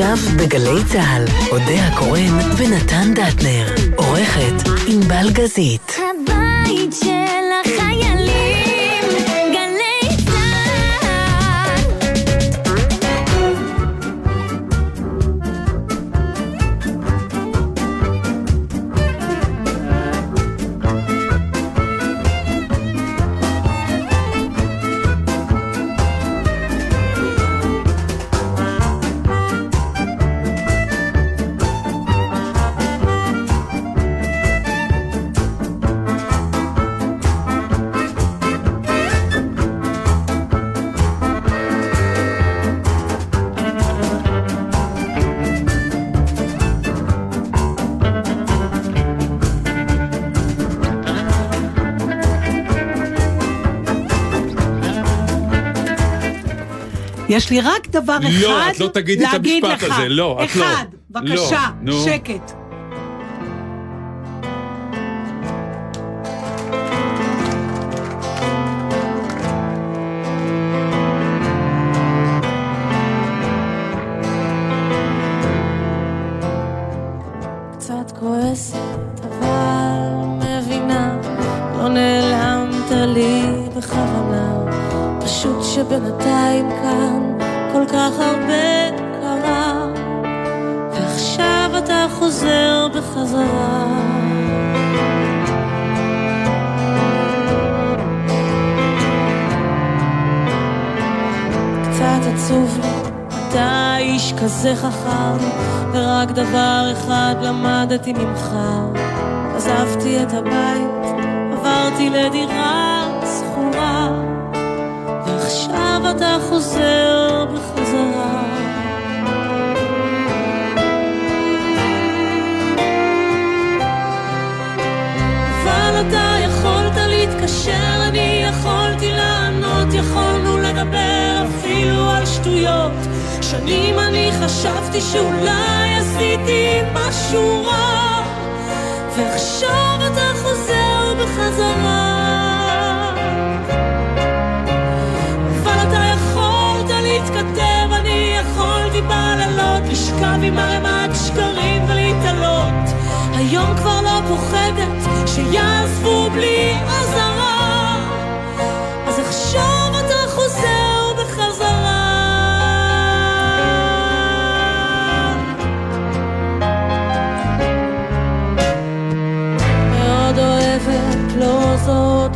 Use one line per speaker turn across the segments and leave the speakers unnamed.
עכשיו בגלי צה"ל, אודה הקורן ונתן דטנר. עורכת ענבל גזית.
הבית של
יש לי רק דבר אחד
לא, את לא תגידי את
להגיד
המשפט
לך.
הזה, לא, את לא.
אחד, בבקשה,
לא.
שקט.
כזה חכם, ורק דבר אחד למדתי ממך. עזבתי את הבית, עברתי לדירה שכורה, ועכשיו אתה חוזר בחזרה. אבל אתה יכולת להתקשר, אני יכולתי לענות, יכולנו לדבר אפילו על שטויות. שנים אני חשבתי שאולי עשיתי משהו רע, ועכשיו אתה חוזר בחזרה. אבל אתה יכולת להתכתב, אני יכולתי בלילות לשכב עם ערימת שקרים ולהתעלות. היום כבר לא פוחדת שיעזבו בלי אזהרה.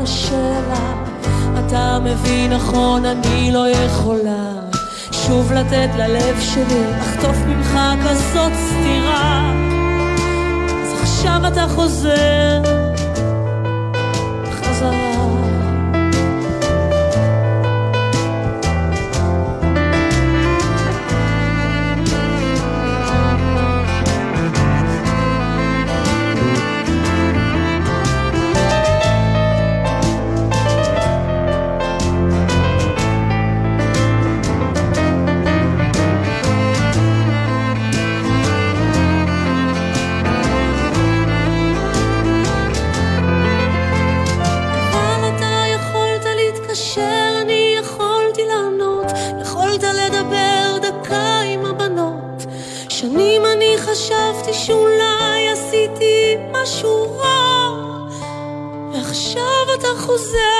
השאלה. אתה מבין נכון, אני לא יכולה שוב לתת ללב שלי, לחטוף ממך כזאת סתירה. אז עכשיו אתה חוזר רע, ועכשיו אתה חוזר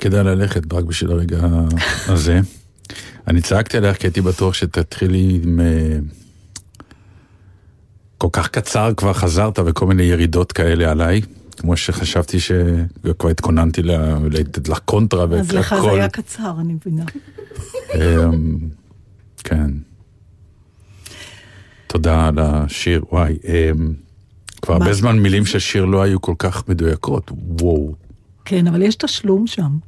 כדאי ללכת רק בשביל הרגע הזה. אני צעקתי עליך כי הייתי בטוח שתתחילי עם... אה, כל כך קצר כבר חזרת וכל מיני ירידות כאלה עליי, כמו שחשבתי שכבר התכוננתי ל- לתת לך קונטרה
אז לך זה
והכל.
היה קצר, אני מבינה.
אמ, כן. תודה על השיר, וואי. אמ, כבר? הרבה זמן מילים של שיר לא היו כל כך מדויקות, וואו.
כן, אבל יש תשלום שם,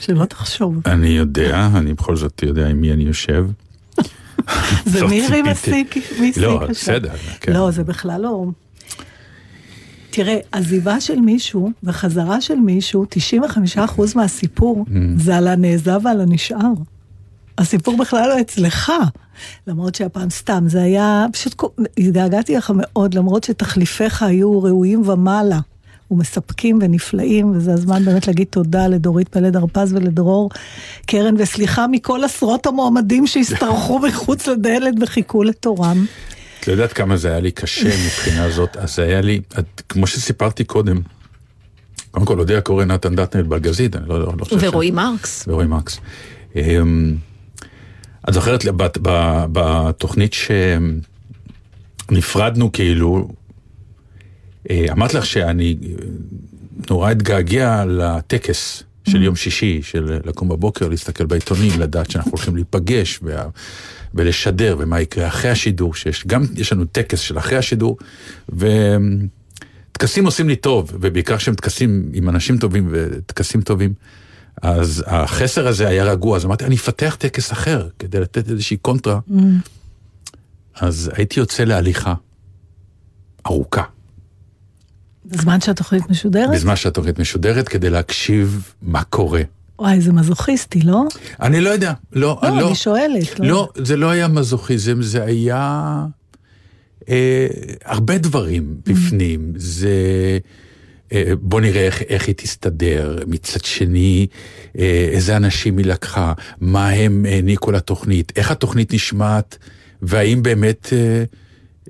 שלא תחשוב.
אני יודע, אני בכל זאת יודע עם מי אני יושב.
זה
לא
מירי. מסיק, מיסיק.
לא,
עכשיו.
בסדר, כן.
לא, זה בכלל לא... תראה, עזיבה של מישהו וחזרה של מישהו, 95% מהסיפור
Mm.
זה על הנעזב ועל הנשאר. הסיפור בכלל לא אצלך. למרות שהפעם סתם, זה היה, פשוט התגעגעתי לך מאוד, למרות שתחליפיך היו ראויים ומעלה. ומספקים ונפלאים, וזה הזמן באמת להגיד תודה לדורית פלד הרפז ולדרור קרן, וסליחה מכל עשרות המועמדים שהשתרכו מחוץ לדלת וחיכו לתורם.
את לא יודעת כמה זה היה לי קשה מבחינה זאת, אז זה היה לי, את, כמו שסיפרתי קודם, קודם כל אודיה קורא נתן דטנל בלגזית, אני לא, לא, לא חושב ש-
ורועי מרקס.
ורועי מקס. אמ, את זוכרת בתוכנית שנפרדנו כאילו, אמרת לך שאני אה, נורא אתגעגע לטקס של יום שישי, של לקום בבוקר, להסתכל בעיתונים, לדעת שאנחנו הולכים להיפגש וה- ולשדר, ומה יקרה אחרי השידור, שיש גם, יש לנו טקס של אחרי השידור, וטקסים עושים לי טוב, ובעיקר שהם טקסים עם אנשים טובים וטקסים טובים. אז החסר הזה היה רגוע, אז אמרתי, אני אפתח טקס אחר, כדי לתת איזושהי קונטרה. אז הייתי יוצא להליכה ארוכה,
בזמן שהתוכנית משודרת?
בזמן שהתוכנית משודרת, כדי להקשיב מה קורה.
וואי, זה מזוכיסטי, לא?
אני לא יודע, לא,
לא,
לא,
אני שואלת.
לא, זה לא היה מזוכיזם, זה היה אה, הרבה דברים בפנים. זה, אה, בוא נראה איך, איך היא תסתדר. מצד שני, אה, איזה אנשים היא לקחה, מה הם העניקו לתוכנית, איך התוכנית נשמעת, והאם באמת אה,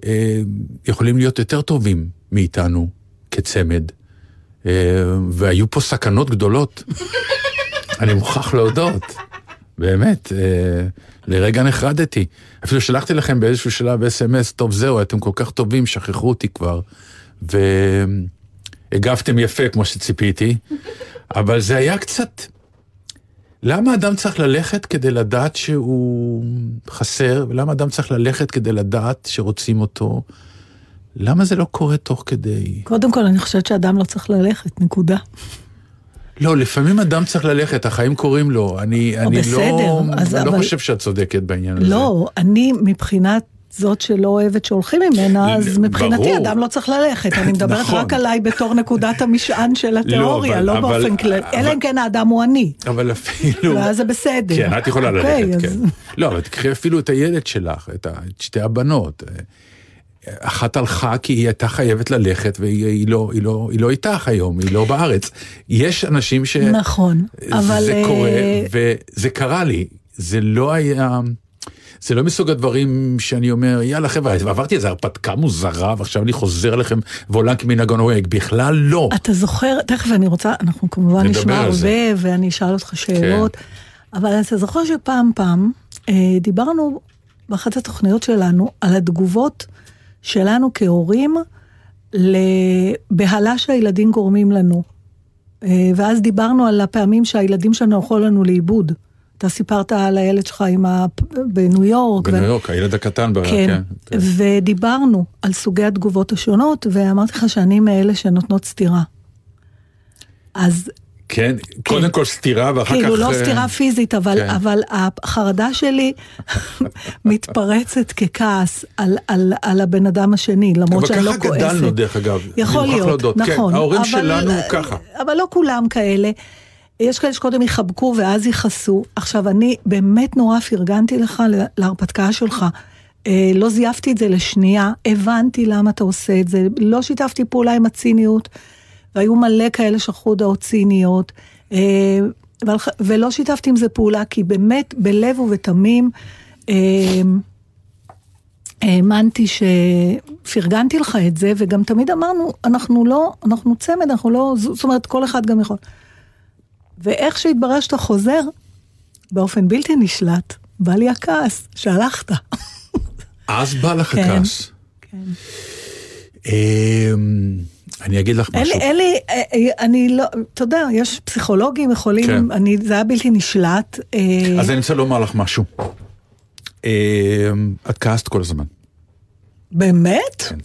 אה, יכולים להיות יותר טובים מאיתנו כצמד. אה, והיו פה סכנות גדולות. אני מוכרח להודות, באמת, אה, לרגע נחרדתי. אפילו שלחתי לכם באיזשהו שלב אס.אם.אס, טוב זהו, אתם כל כך טובים, שכחו אותי כבר. והגבתם יפה כמו שציפיתי, אבל זה היה קצת... למה אדם צריך ללכת כדי לדעת שהוא חסר, ולמה אדם צריך ללכת כדי לדעת שרוצים אותו? למה זה לא קורה תוך כדי?
קודם כל, אני חושבת שאדם לא צריך ללכת, נקודה.
לא, לפעמים אדם צריך ללכת, החיים קוראים לו. אני, אני
בסדר,
לא,
אז
אני לא
אבל-
חושב שאת צודקת בעניין הזה.
לא, אני מבחינת זאת שלא אוהבת שהולכים ממנה, אז
ברור.
מבחינתי אדם לא צריך ללכת. אני מדברת
נכון.
רק עליי בתור נקודת המשען של התיאוריה,
אבל-
לא
אבל-
באופן כללי.
אבל-
אלא אם כן האדם הוא אני.
אבל אפילו...
ואז זה בסדר.
כן, את יכולה
אוקיי,
ללכת,
אז-
כן. לא, אבל תקחי אפילו את הילד שלך, את שתי הבנות. אחת הלכה כי היא הייתה חייבת ללכת והיא היא לא, היא לא, היא לא איתך היום, היא לא בארץ. יש אנשים ש...
נכון, אבל...
זה קורה,
אה,
וזה קרה לי. זה לא היה... זה לא מסוג הדברים שאני אומר, יאללה חבר'ה, עברתי איזו הרפתקה מוזרה ועכשיו אני חוזר אליכם ועולם כמנהגון נוהג, בכלל לא.
אתה זוכר, תכף אני רוצה, אנחנו כמובן נשמע הרבה. ואני אשאל אותך שאלות, אבל אתה זוכר שפעם פעם אה, דיברנו באחת התוכניות שלנו על התגובות שלנו כהורים לבהלה שהילדים גורמים לנו. אה, ואז דיברנו על הפעמים שהילדים שלנו הלכו לנו לאיבוד. אתה סיפרת על הילד שלך עם ה... בניו יורק.
בניו
ו-
יורק, הילד הקטן, ב-
כן,
כן.
ודיברנו על סוגי התגובות השונות, ואמרתי לך שאני מאלה שנותנות סתירה. אז
כן, קודם כל סתירה ואחר כך...
כאילו לא
אה,
סתירה פיזית, אבל,
כן.
אבל החרדה שלי מתפרצת ככעס על, על, על הבן אדם השני, למרות
אבל
שאני לא
ככה
כועסת.
גדלנו, דרך אגב.
יכול להיות,
להודות.
נכון.
כן, ההורים
אבל-
שלנו ככה.
אבל לא כולם כאלה. יש כאלה שקודם יחבקו ואז יכעסו. עכשיו, אני באמת נורא פרגנתי לך להרפתקה שלך. אה, לא זייפתי את זה לשנייה, הבנתי למה אתה עושה את זה, לא שיתפתי פעולה עם הציניות, והיו מלא כאלה שכחו הודעות ציניות, אה, ולא שיתפתי עם זה פעולה, כי באמת, בלב ובתמים, אה, האמנתי שפרגנתי לך את זה, וגם תמיד אמרנו, אנחנו לא, אנחנו צמד, אנחנו לא, זאת אומרת, כל אחד גם יכול. ואיך שהתברר שאתה חוזר, באופן בלתי נשלט, בא לי הכעס שהלכת.
אז בא לך
כן.
הכעס.
כן.
אמ, אני אגיד לך משהו.
אין לי, אה, אה, אני לא, אתה יודע, יש פסיכולוגים יכולים,
כן.
אני, זה היה בלתי נשלט. אה,
אז אני רוצה לומר לך משהו. אמ, את כעסת כל הזמן.
באמת?
כן.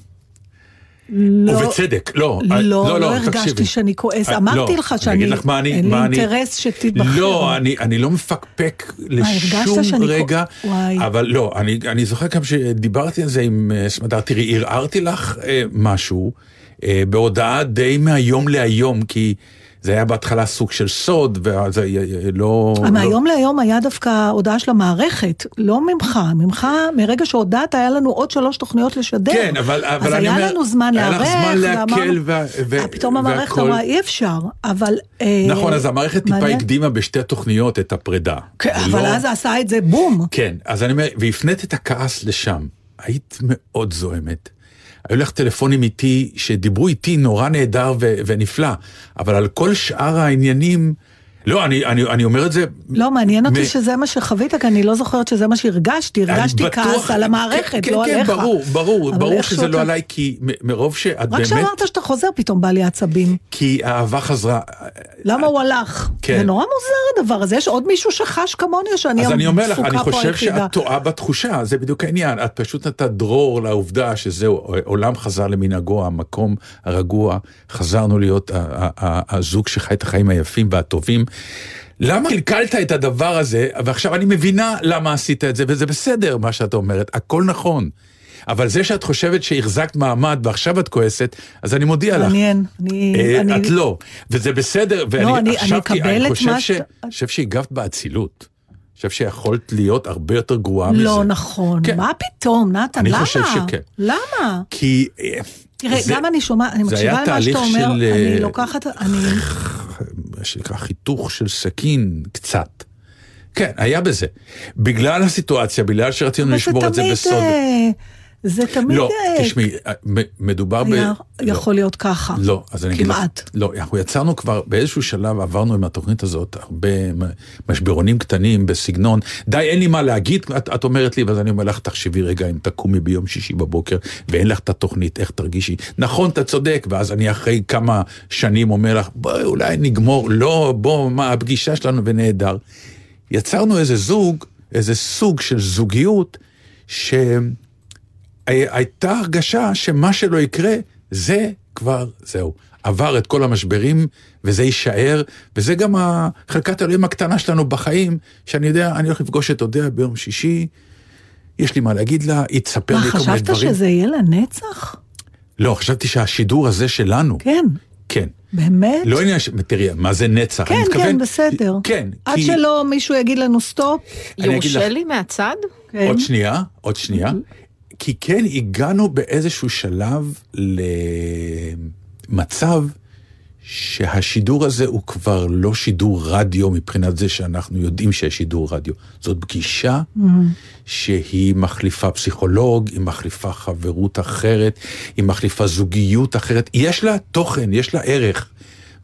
לא,
ובצדק, לא.
לא, לא,
לא,
הרגשתי
תקשיבי.
שאני כועס,
אה,
אמרתי
לא,
לך
אני
שאני,
לך מה אני,
אין לי
מה אני-
אינטרס שתתבחר.
לא, אני, אני לא מפקפק לשום
כו-
רגע. אבל לא, אני, אני זוכר גם שדיברתי על זה עם אה, סמדר, תראי, ערערתי לך אה, משהו אה, בהודעה די מהיום להיום, כי זה היה בהתחלה סוג של סוד, וזה אה, אה, לא...
אה, מהיום להיום היה דווקא הודעה של המערכת, לא ממך, ממך, מרגע שהודעת היה לנו עוד שלוש תוכניות לשדר.
כן, אבל, אבל
אז
אני
היה
אומר,
לנו זמן
היה לך
להיערך,
זמן להקל, וה- ו-
אה, פתאום המערכת
והכל-
אמרה אי אפשר, אבל... אה,
נכון, אז המערכת טיפה. הקדימה בשתי תוכניות את הפרידה.
כן,
זה
אבל
לא-
אז עשה את זה בום.
כן, אז אני אומר, והפנית את הכעס לשם. היית מאוד זוהמת. היו לך טלפונים איתי שדיברו איתי נורא נהדר ו- ונפלא, אבל על כל שאר העניינים, לא, אני, אני, אני אומר את זה...
לא, מעניין אותי
מ-
שזה מה שחווית, כי אני לא זוכרת שזה מה שהרגשתי, הרגשתי
בטוח-
כעס על המערכת,
כן,
לא
כן,
עליך.
כן, ברור, ברור, ברור
איך
שזה לא עליי, כי מרוב שאת
רק
באמת...
כשאמרת שאתה חוזר, פתאום בא לי עצבים.
כי האהבה חזרה.
למה הוא הלך?
כן.
זה נורא מוזר הדבר הזה, יש עוד מישהו שחש כמוני, שאני
אז אני אומר לך, אני
המפוקה פה
חושב
היחידה?
שאת טועה בתחושה, זה בדיוק העניין. את פשוט נתת דרור לעובדה שזהו, עולם חזר למנהגו, המקום הרגוע, חזרנו להיות הזוג שחי את החיים היפים והטובים. למה קלקלת את הדבר הזה, ועכשיו אני מבינה למה עשית את זה, וזה בסדר מה שאת אומרת, הכל נכון. אבל זה שאת חושבת שהחזקת מעמד ועכשיו את כועסת, אז אני מודיע לך.
מעניין, אני...
אה,
אני-
את לא, וזה בסדר, ואני
אני- אני
חשבתי, אני
את
חושב
מה
ש- אני חושב שהגבת באצילות. אני חושב שיכולת להיות הרבה יותר גרועה מזה.
לא נכון,
כן.
מה פתאום, נתן,
אני
למה?
חושב שכן.
למה?
כי... אה,
תראה,
זה-
גם אני שומעת, אני מקשיבה למה שאתה אומר,
של, אה,
אני לוקחת, אני...
מה שנקרא חיתוך של סכין, קצת. כן, היה בזה. בגלל הסיטואציה, בגלל שרצינו לשמור את זה בסוד.
אה, זה תמיד...
לא,
אה,
תשמעי, אה, מדובר ב...
היה
לא.
יכול להיות ככה.
לא, אז אני אגיד לך,
כמעט.
לא, אנחנו יצרנו כבר, באיזשהו שלב עברנו עם התוכנית הזאת הרבה משברונים קטנים בסגנון, די, אין לי מה להגיד, את, את אומרת לי, ואז אני אומר לך, תחשבי רגע, אם תקומי ביום שישי בבוקר, ואין לך את התוכנית, איך תרגישי? נכון, אתה צודק, ואז אני אחרי כמה שנים אומר לך, בואי, אולי נגמור, לא, בוא, מה, הפגישה שלנו ונהדר. יצרנו איזה זוג, איזה סוג של זוגיות, ש... הייתה הרגשה שמה שלא יקרה, זה כבר, זהו. עבר את כל המשברים, וזה יישאר, וזה גם חלקת אלוהים הקטנה שלנו בחיים, שאני יודע, אני הולך לפגוש את אודיה ביום שישי, יש לי מה להגיד לה, היא תספר
מה,
לי כל מיני
חשבת
דברים.
שזה יהיה לנצח?
לא, חשבתי שהשידור הזה שלנו,
כן,
כן.
באמת?
לא עניין, ש- תראי, מה זה נצח?
כן,
אני מתכוון,
כן, בסדר.
כן,
עד
כי...
שלא מישהו יגיד לנו סטופ.
יורשה
לך-
לי מהצד?
כן.
עוד שנייה, עוד שנייה. כי כן הגענו באיזשהו שלב למצב שהשידור הזה הוא כבר לא שידור רדיו מבחינת זה שאנחנו יודעים שיש שידור רדיו. זאת פגישה שהיא מחליפה פסיכולוג, היא מחליפה חברות אחרת, היא מחליפה זוגיות אחרת. יש לה תוכן, יש לה ערך.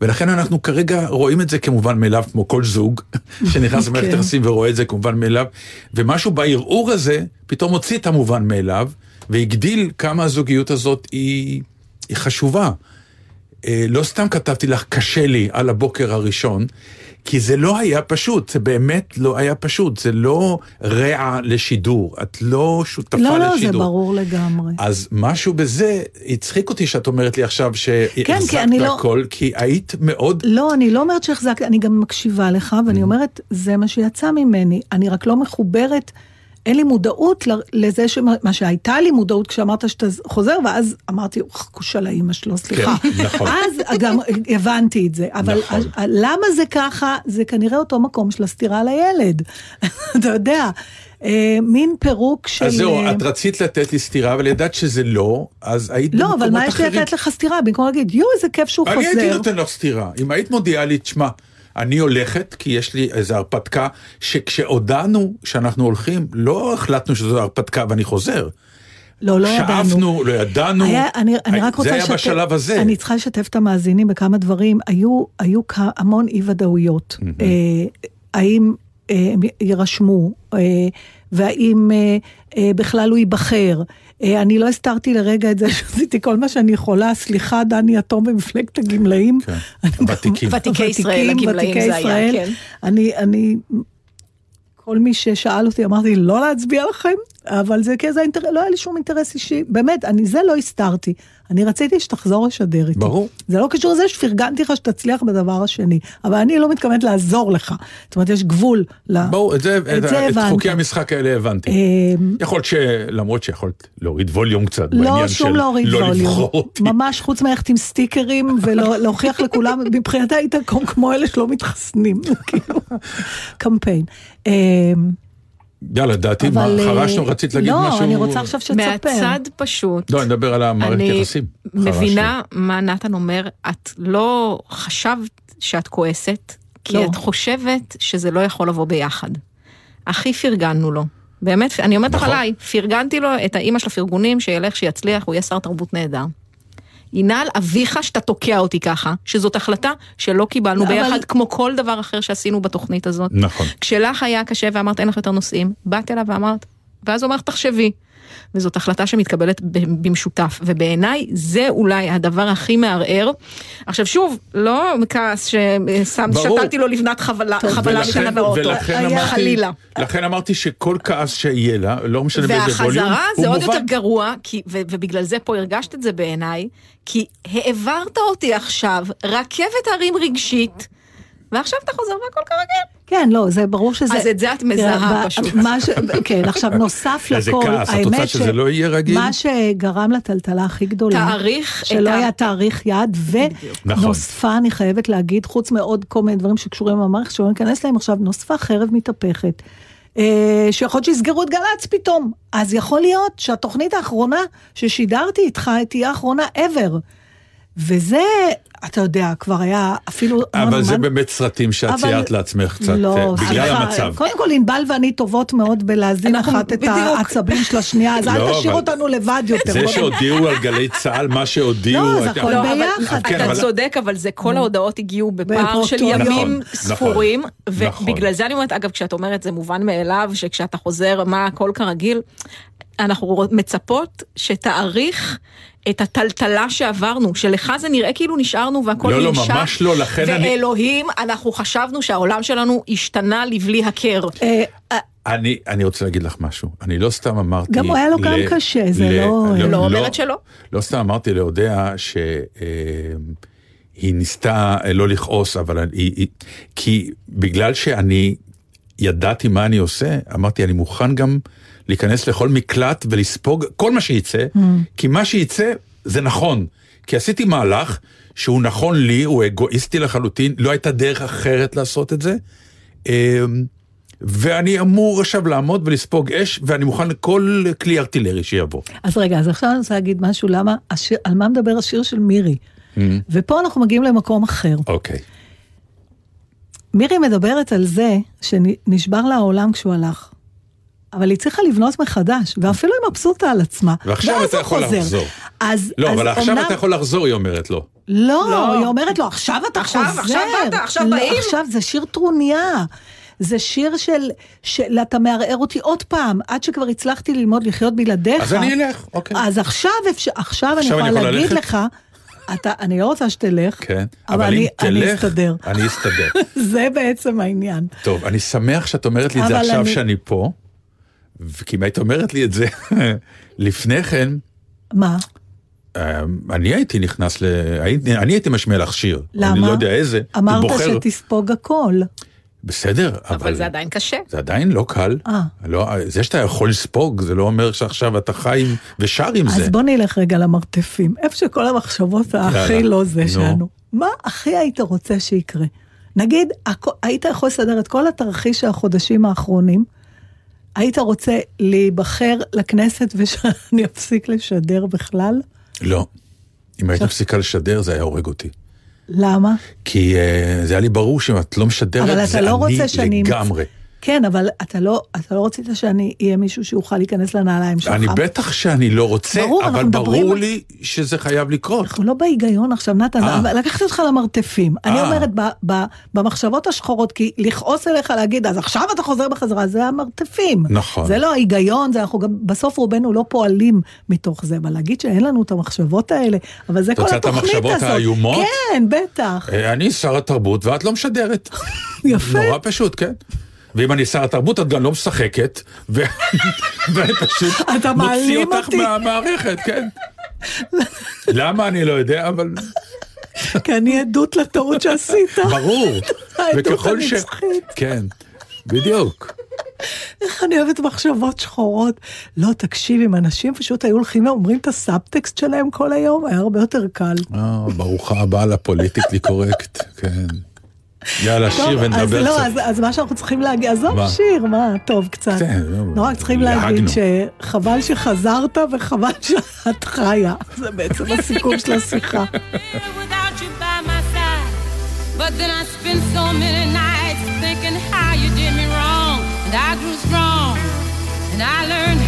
ולכן אנחנו כרגע רואים את זה כמובן מאליו, כמו כל זוג שנכנס למערכת
כן.
יחסים ורואה את זה כמובן מאליו, ומשהו בערעור הזה פתאום הוציא את המובן מאליו, והגדיל כמה הזוגיות הזאת היא, היא חשובה. אה, לא סתם כתבתי לך קשה לי על הבוקר הראשון, כי זה לא היה פשוט, זה באמת לא היה פשוט, זה לא רע לשידור, את לא שותפה
לא,
לשידור.
לא, זה ברור לגמרי.
אז משהו בזה הצחיק אותי שאת אומרת לי עכשיו
כי
שהחזקת
אני לא-
הכל, כי היית מאוד...
לא, אני לא אומרת שהחזקתי, אני גם מקשיבה לך, ואני אומרת, זה מה שיצא ממני. אני רק לא מחוברת, אין לי מודעות לזה שמה מה שהייתה לי מודעות כשאמרת שאתה חוזר, ואז אמרתי, אוח, כושה לאימא שלו, סליחה.
כן, נכון.
אז גם הבנתי את זה. אבל
נכון.
למה זה ככה? זה כנראה אותו מקום של הסתירה על הילד. אתה יודע, אה, מין פירוק של...
אז זהו,
אה,
את רצית לתת לי סטירה, אבל ידעת שזה לא, אז היית
לא, אבל מה
במקומות
יש לי
אחרים.
לתת לך סתירה? במקום להגיד, יואו, איזה כיף שהוא
אני הייתי
חוזר.
נותן לך סטירה. אם היית מודיעה לי, תשמע, אני הולכת, כי יש לי איזו הרפתקה, שכשהודענו שאנחנו הולכים, לא החלטנו שזו הרפתקה ואני חוזר.
לא, לא ידענו.
שאפנו, לא ידענו.
היה, אני, אני רק רוצה
זה היה
לשתף-
בשלב הזה.
אני צריכה לשתף את המאזינים בכמה דברים. היו, היו המון אי ודאויות. אה, האם אה, הם יירשמו, אה, והאם אה, בכלל הוא ייבחר. אה, אני לא הסתרתי לרגע את זה שעשיתי כל מה שאני יכולה, סליחה, דני יתום במפלגת הגמלאים.
כן, הוותיקים.
ותיקי ישראל, הגמלאים זה היה. כן.
אני, אני, כל מי ששאל אותי, אמרתי, לא להצביע לכם, אבל זה כזה אינטרס, לא היה לי שום אינטרס אישי. באמת, אני זה לא הסתרתי. אני רציתי שתחזור לשדר איתי.
ברור.
זה לא קשור לזה שפרגנתי לך שתצליח בדבר השני, אבל אני לא מתכוונת לעזור לך. זאת אומרת, יש גבול. ל-
ברור, את זה, את,
זה
את. חוקי המשחק האלה הבנתי.
אמ,
יכול להיות שלמרות שיכולת להוריד ווליום קצת,
לא,
בעניין
שום
של
להוריד
לא
ווליום.
לבחור אותי.
ממש, חוץ מללכת עם סטיקרים ולהוכיח לכולם, מבחינתי היית כמו- כמו אלה שלא מתחסנים, כאילו, קמפיין.
יאללה, דעתי, מה,
אבל... אה,
חרשנו, רצית להגיד
לא,
משהו?
לא, אני רוצה עכשיו שתספר.
מהצד פשוט.
לא, אני מדבר על המערכת
אני
יחסים.
מבינה מה נתן אומר, את לא חשבת שאת כועסת, כי
לא.
את חושבת שזה לא יכול לבוא ביחד. הכי פרגנו לו. באמת, אני אומרת לך
נכון.
עליי, פרגנתי לו את האימא של הפרגונים, שילך, שיצליח, הוא יהיה שר תרבות נהדר. ינעל אביך שאתה תוקע אותי ככה, שזאת החלטה שלא קיבלנו
אבל-
ביחד, כמו כל דבר אחר שעשינו בתוכנית הזאת.
נכון.
כשלך היה קשה ואמרת אין לך יותר נושאים, באת אליו ואמרת, ואז הוא אמר תחשבי. וזאת החלטה שמתקבלת במשותף, ובעיניי זה אולי הדבר הכי מערער. עכשיו שוב, לא כעס ששם,
ברור.
שתלתי לו לבנת חבלה, חבלה
ולכן-
מתנה באוטו,
ולכן
היה-
אמרתי,
חלילה.
לכן אמרתי שכל כעס שיהיה לה, לא משנה באיזה ווליום,
והחזרה
הוא
זה עוד יותר
מובן.
גרוע, כי, ו, ובגלל זה פה הרגשת את זה בעיניי, כי העברת אותי עכשיו רכבת הרים רגשית, ועכשיו אתה חוזר והכל כרגיל.
כן, לא, זה ברור שזה...
אז את זה את מזהה
תראה, ב-
פשוט.
מה ש... כן, עכשיו נוסף
איזה
לכל,
כעס, את רוצה שזה לא יהיה רגיל?
מה שגרם לטלטלה הכי גדולה,
תאריך את
שלא
ה-
היה תאריך יעד,
נכון.
ונוספה, אני חייבת להגיד, חוץ מעוד כל מיני דברים שקשורים למערכת, שלא ניכנס להם עכשיו, נוספה חרב מתהפכת. אה, שיכול להיות שיסגרו את גל"צ פתאום. אז יכול להיות שהתוכנית האחרונה ששידרתי איתך תהיה האחרונה ever. וזה, אתה יודע, כבר היה אפילו...
אבל זה באמת סרטים שאת
אבל-
ציירת לעצמך קצת, אה,
לא,
בגלל
סליחה,
המצב.
קודם כל ענבל ואני טובות מאוד בלהזין אחת את
בדיוק.
העצבים של השנייה, אז אל
לא,
תשאיר
אבל-
אותנו לבד יותר.
זה שהודיעו על גלי צה"ל, מה שהודיעו...
לא, זה הכל
לא, אבל
ביחד.
כן,
אתה
אבל-
צודק, אבל זה כל ההודעות הגיעו בפער של. ימים
נכון,
ספורים,
נכון.
ובגלל זה אני אומרת, אגב, כשאת אומרת זה מובן מאליו, שכשאתה חוזר, מה הכל כרגיל, אנחנו מצפות שתעריך את הטלטלה שעברנו, שלך זה נראה כאילו נשארנו והכל
לא, לא,
נמשך,
ממש לא, לכן אני-
ואלוהים, אנחנו חשבנו שהעולם שלנו השתנה לבלי הכר.
אה, אה,
אני, אני רוצה להגיד לך משהו, אני לא סתם אמרתי...
גם הוא היה לו גם קשה, זה לא-
לא אומרת שלא.
לא סתם אמרתי שהיא ניסתה אה, לא לכעוס, אבל היא, היא, כי בגלל שאני ידעתי מה אני עושה, אמרתי אני מוכן גם להיכנס לכל מקלט ולספוג כל מה שייצא,
Mm.
כי מה שייצא זה נכון, כי עשיתי מהלך שהוא נכון לי, הוא אגואיסטי לחלוטין, לא הייתה דרך אחרת לעשות את זה. אמ, ואני אמור עכשיו לעמוד ולספוג אש, ואני מוכן לכל כלי ארטילרי שיבוא.
אז רגע, אז עכשיו אני רוצה להגיד משהו, למה, השיר, על מה מדבר השיר של מירי?
Mm.
ופה אנחנו מגיעים למקום אחר.
אוקיי.
מירי מדברת על זה שנשבר לה העולם כשהוא הלך. אבל היא צריכה לבנות מחדש, ואפילו היא מבסוטה על עצמה.
ועכשיו אתה יכול
חוזר.
לחזור.
אז,
לא,
אז
אבל עכשיו
אומנם-
אתה יכול לחזור, היא אומרת לו.
לא,
לא.
היא אומרת לו, עכשיו אתה
עכשיו,
חוזר.
עכשיו באת, עכשיו
לא,
באים.
עכשיו זה שיר טרוניה. זה שיר של, של אתה מערער אותי עוד פעם, עד שכבר הצלחתי ללמוד לחיות בלעדיך.
אז אני אלך, אוקיי.
אז עכשיו, אפשר, עכשיו אני
עכשיו
יכולה
אני יכול
להגיד
ללכת?
לך, אתה, אני לא רוצה שתלך,
כן,
אבל,
אבל
אני, אני
תלך,
אסתדר.
אני אסתדר.
זה בעצם העניין.
טוב, אני שמח שאת אומרת לי את זה עכשיו
אני-
שאני פה, כי אם היית אומרת לי את זה לפני כן,
מה?
אה, אני הייתי נכנס ל... אני הייתי משמיע לך שיר.
למה?
אני לא יודע איזה.
אמרת
בוחר-
שתספוג הכל.
בסדר, אבל...
אבל זה עדיין קשה.
זה עדיין לא קל.
אה.
לא, זה שאתה יכול לספוג, זה לא אומר שעכשיו אתה חי עם- ושר עם זה.
אז בוא נלך רגע למרתפים, איפה שכל המחשבות הכי לא זה
נו.
שלנו. מה הכי היית רוצה שיקרה? נגיד, היית יכול לסדר את כל התרחיש של החודשים האחרונים, היית רוצה להיבחר לכנסת ושאני אפסיק לשדר בכלל?
לא. אם היית מפסיקה לשדר, זה היה הורג אותי.
למה?
כי uh, זה היה לי ברור שאם את לא משדרת,
אבל
זה
אתה לא
אני
רוצה שאני...
לגמרי.
כן, אבל אתה לא, אתה לא רצית שאני אהיה מישהו שיוכל להיכנס לנעליים שלך.
אני בטח שאני לא רוצה,
ברור,
אבל
מדברים
ברור
על-
לי שזה חייב לקרות.
אנחנו לא בהיגיון עכשיו, נתן,
אה.
לקחתי אותך למרתפים. אני
אה.
אומרת, ב, ב, במחשבות השחורות, כי לכעוס אליך להגיד, אז עכשיו אתה חוזר בחזרה, זה המרתפים.
נכון.
זה לא ההיגיון, זה אנחנו גם, בסוף רובנו לא פועלים מתוך זה, אבל להגיד שאין לנו את המחשבות האלה, אבל זה
את
כל
את
התוכנית הזאת.
המחשבות האיומות?
כן, בטח.
אה, אני שר התרבות ואת לא משדרת.
יפה.
נורא פשוט, כן. ואם אני שר התרבות את גם לא משחקת, ואני פשוט מוציא אותך. מהמערכת, כן. למה אני לא יודע, אבל
כי אני עדות לטעות שעשית.
ברור.
העדות. הנצחית.
כן, בדיוק.
איך אני אוהבת מחשבות שחורות. לא, תקשיב, אם אנשים פשוט היו הולכים ואומרים את הסאבטקסט שלהם כל היום, היה הרבה יותר קל.
אה, ברוכה הבאה לפוליטיקלי קורקט, כן. יאללה, שיר ונדבר
לא,
קצת.
אז, אז מה שאנחנו צריכים להגיד, עזוב? שיר, מה, טוב קצת.
כן, לא,
נורא צריכים. להגיד שחבל שחזרת וחבל שאת חיה. זה בעצם הסיכום של השיחה.
without you by my side. But then I spent so many nights thinking how you did me wrong. And I grew strong. And I learned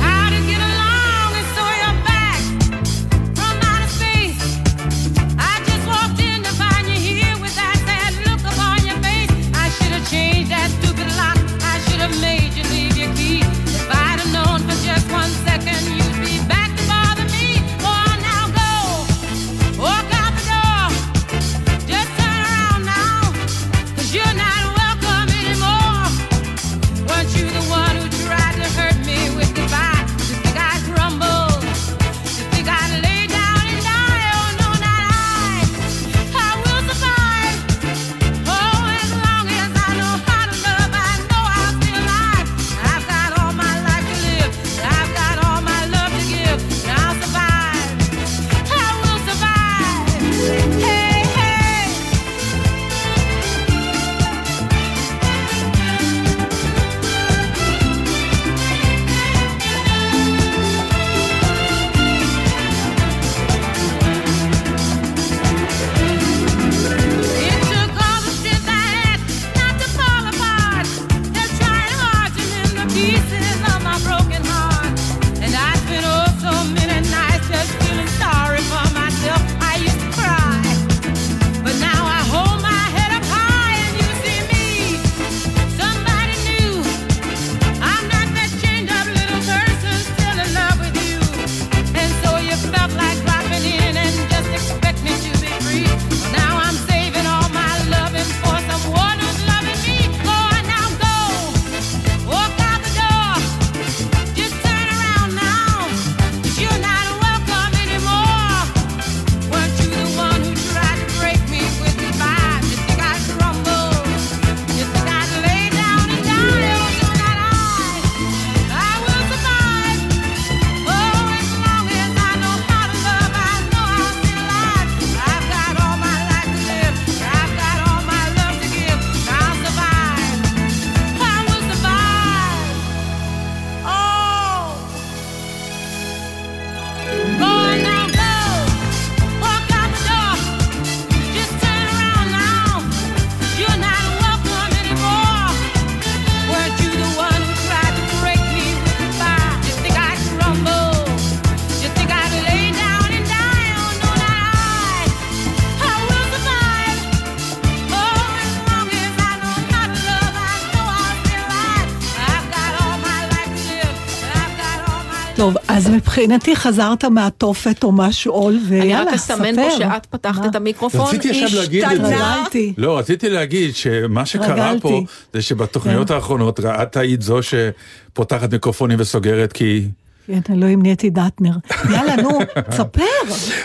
מבחינתי חזרת מהתופת או מהשאול,
אני
ויאללה,
רק
ספר.
אסמן פה שאת פתחת
מה?
את המיקרופון,
רציתי עכשיו להגיד את זה.
התרגלתי.
לא, רציתי להגיד שמה שקרה
התרגלתי.
פה זה שבתוכניות
כן.
האחרונות את היית זו שפותחת מיקרופונים וסוגרת כי...
כן, אלוהים נהייתי דטנר. יאללה, נו, תספר,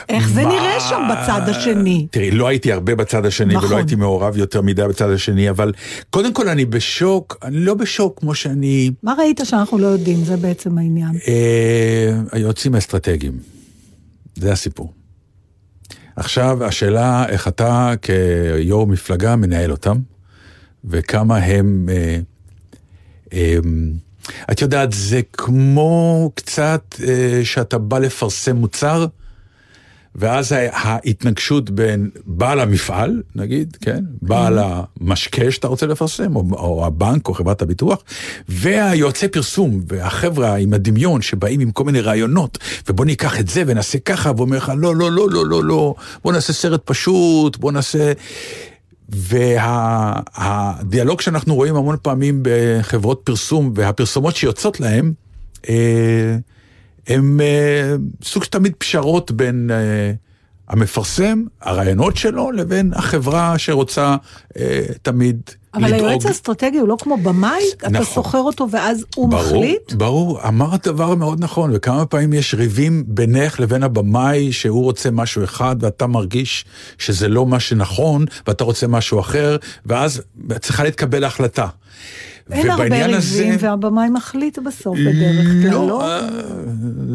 איך זה? נראה שם בצד השני.
תראי, לא הייתי הרבה בצד השני
נכון.
ולא הייתי מעורב יותר מדי בצד השני, אבל קודם כל אני בשוק, אני לא בשוק כמו שאני...
מה ראית שאנחנו לא יודעים? זה בעצם העניין.
אה, היועצים האסטרטגיים, זה הסיפור. עכשיו, השאלה איך אתה כיו"ר מפלגה מנהל אותם, וכמה הם... אה, אה, את יודעת, זה כמו קצת אה, שאתה בא לפרסם מוצר, ואז ההתנגשות בין בעל המפעל, נגיד, כן, בעל המשקה שאתה רוצה לפרסם, או, או הבנק או חברת הביטוח, והיועצי פרסום, והחבר'ה עם הדמיון שבאים עם כל מיני רעיונות, ובוא ניקח את זה ונעשה ככה, והוא אומר לך, לא, לא, לא, לא, לא, לא, בוא נעשה סרט פשוט, בוא נעשה... והדיאלוג שאנחנו רואים המון פעמים בחברות פרסום והפרסומות שיוצאות להם, אה, הם אה, סוג תמיד פשרות בין אה, המפרסם, הרעיונות שלו, לבין החברה שרוצה אה, תמיד
אבל
לדאוג.
היועץ האסטרטגי הוא לא כמו במאי, אתה
נכון.
סוחר אותו ואז הוא
ברור,
מחליט?
ברור, אמרת דבר מאוד נכון, וכמה פעמים יש ריבים בינך לבין הבמאי שהוא רוצה משהו אחד ואתה מרגיש שזה לא מה שנכון ואתה רוצה משהו אחר, ואז צריכה להתקבל החלטה.
אין הרבה
ובעניין הזה-
ריבים והבמאי מחליט בסוף בדרך כלל, לא?
לא, אה,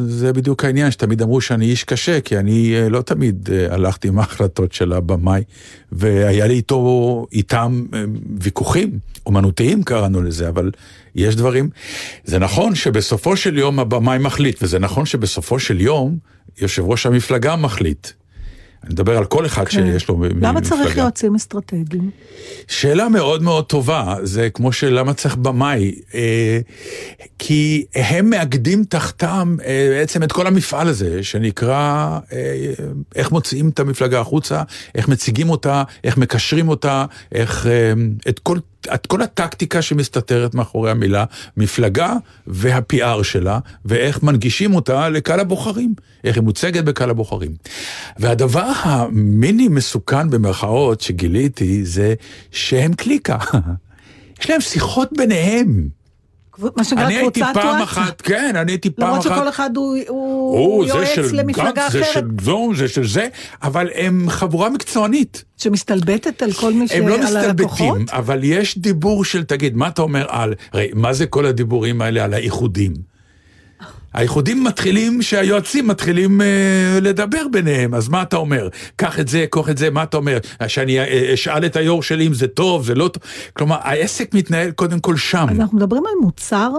זה בדיוק העניין, שתמיד אמרו שאני איש קשה, כי אני אה, לא תמיד אה, הלכתי עם ההחלטות של הבמאי, והיה לי איתו, איתם ויכוחים, אומנותיים קראנו לזה, אבל יש דברים. זה נכון שבסופו של יום הבמאי מחליט, וזה נכון שבסופו של יום יושב ראש המפלגה מחליט. אני מדבר על כל אחד שיש לו מ-
כן. למה צריך
מפלגה.
יועצים אסטרטגיים?
שאלה מאוד מאוד טובה, זה כמו שלמה צריך במאי, אה, כי הם מאגדים תחתם אה, בעצם את כל המפעל הזה, שנקרא אה, איך מוציאים את המפלגה החוצה, איך מציגים אותה, איך מקשרים אותה, איך אה, את כל... את כל הטקטיקה שמסתתרת מאחורי המילה מפלגה וה-PR שלה, ואיך מנגישים אותה לקהל הבוחרים, איך היא מוצגת בקהל הבוחרים. והדבר המיני מסוכן במרכאות שגיליתי זה שהם קליקה. יש להם שיחות ביניהם.
מה שנקרא
אני הייתי
קבוצת
פעם
וואטסאפ.
אחת, כן, אני הייתי פעם
למרות
אחת.
שכל אחד הוא- יועץ למפלגה
גנץ, זה
אחרת,
של זו, זה של זה, אבל הם חבורה מקצוענית.
שמסתלבטת על כל מי ש...
הם לא מסתלבטים. אבל יש דיבור של, תגיד, מה אתה אומר על, הרי, מה זה כל הדיבורים האלה על האיחודים? האיחודים מתחילים, שהיועצים מתחילים אה, לדבר ביניהם, אז מה אתה אומר? קח את זה, קח את זה, מה אתה אומר? שאני אה, אשאל את היו"ר שלי אם זה טוב, זה לא טוב? כלומר, העסק מתנהל קודם כל שם.
אז אנחנו מדברים על מוצר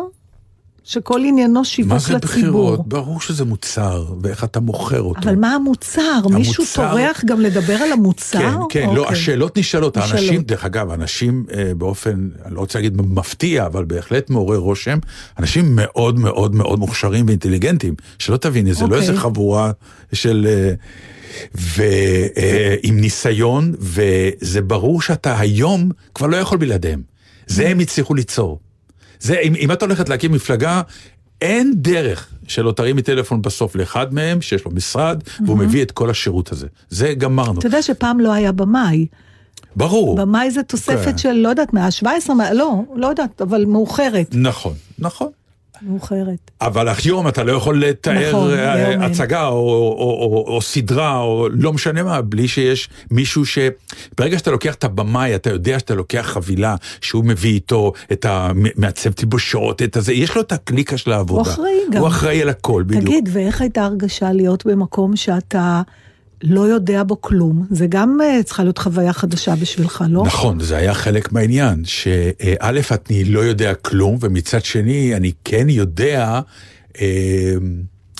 שכל עניינו
מה
שיווק
זה
לציבור.
בחירות? ברור שזה מוצר, ואיך אתה מוכר אותו.
אבל מה המוצר? מישהו
המוצר-
טורח גם לדבר על המוצר?
כן, כן, לא,
אוקיי.
השאלות נשאלות.
נשאלות.
האנשים, דרך אגב, אנשים אה, באופן, אני לא רוצה להגיד מפתיע, אבל בהחלט מעורר רושם, אנשים מאוד מאוד מאוד מוכשרים ואינטליגנטים, שלא תביני, זה לא
אוקיי.
איזה חבורה של... אה, ועם ניסיון, וזה ברור שאתה היום כבר לא יכול בלעדיהם. זה הם הצליחו ליצור. זה, אם, אם את הולכת להקים מפלגה, אין דרך שלא תרימי טלפון בסוף לאחד מהם, שיש לו משרד, והוא מביא את כל השירות הזה. זה גמרנו.
אתה יודע שפעם לא היה במאי.
ברור.
במאי זה תוספת
כן.
של, לא יודעת, מאה ה-17, מה- לא, לא יודעת, אבל מאוחרת.
נכון, נכון.
מאוחרת.
אבל היום אתה לא יכול לתאר
נכון,
אה. הצגה או, או, או, או סדרה או לא משנה מה, בלי שיש מישהו ש... ברגע שאתה לוקח את הבמאי, אתה יודע שאתה לוקח חבילה שהוא מביא איתו את המעצב תלבושות, את הזה, יש לו את הקליקה של העבודה.
הוא אחראי גם.
הוא אחראי על הכל, בדיוק.
תגיד, ואיך הייתה הרגשה להיות במקום שאתה לא יודע בו כלום? זה גם אה, צריכה להיות חוויה חדשה בשבילך, לא?
נכון, זה היה חלק מהעניין, שא', אני לא יודע כלום, ומצד שני, אני כן יודע אה,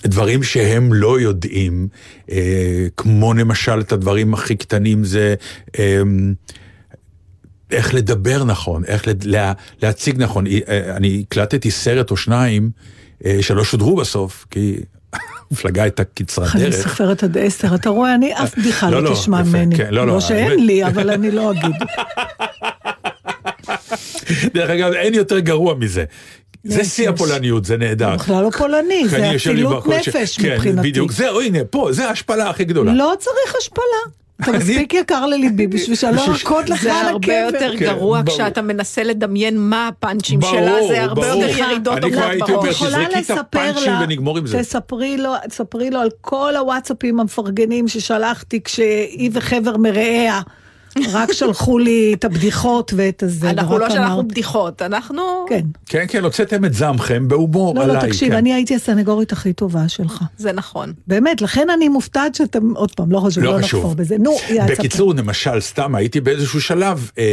דברים שהם לא יודעים, אה, כמו למשל את הדברים הכי קטנים זה... אה, איך לדבר נכון, איך לה, להציג נכון. אה, אני הקלטתי סרט או שניים שלא שודרו בסוף, כי המפלגה הייתה קצרת
אני
דרך.
סופרת עד עשר, אתה רואה, אני אף בדיחה
לא,
לא
לא,
תשמע ממני.
כן, לא, לא,
לא שאין לי, אבל אני לא אגיד.
דרך אגב, אין יותר גרוע מזה. זה. שיא הפולניות, זה נהדר.
זה בכלל לא פולני,
אני
זה אצילות נפש
כן,
מבחינתי.
בדיוק, זהו, הנה, פה, זה ההשפלה הכי גדולה.
לא צריך השפלה. אתה
אני-
מספיק יקר לליבי בשביל לא
בשביל-
ארקוד לך
זה
על
הרבה
הקבר.
יותר
כן,
גרוע. כשאתה מנסה לדמיין מה הפאנצ'ים שלה, זה הרבה. יותר ירידות
אני כבר
עומדות
הייתי אומר,
בראש.
יכולה
תזרקי את
לספר
הפאנצ'ים
לה,
זה.
תספרי לו על כל הוואטסאפים המפרגנים ששלחתי כשהיא וחבר מרעיה רק שלחו לי את הבדיחות ואת הזה.
אנחנו לא שלחנו בדיחות, אנחנו...
כן.
כן, כן, הוצאתם את זעמכם בהומור
לא,
עליי.
לא, תקשיב,
כן.
אני הייתי הסנגורית הכי טובה שלך.
זה נכון.
באמת, לכן אני מופתעת שאתם, עוד פעם, לא חשוב,
לא
לא. נחפור בזה. נו,
בקיצור, למשל, סתם הייתי באיזשהו שלב, אה,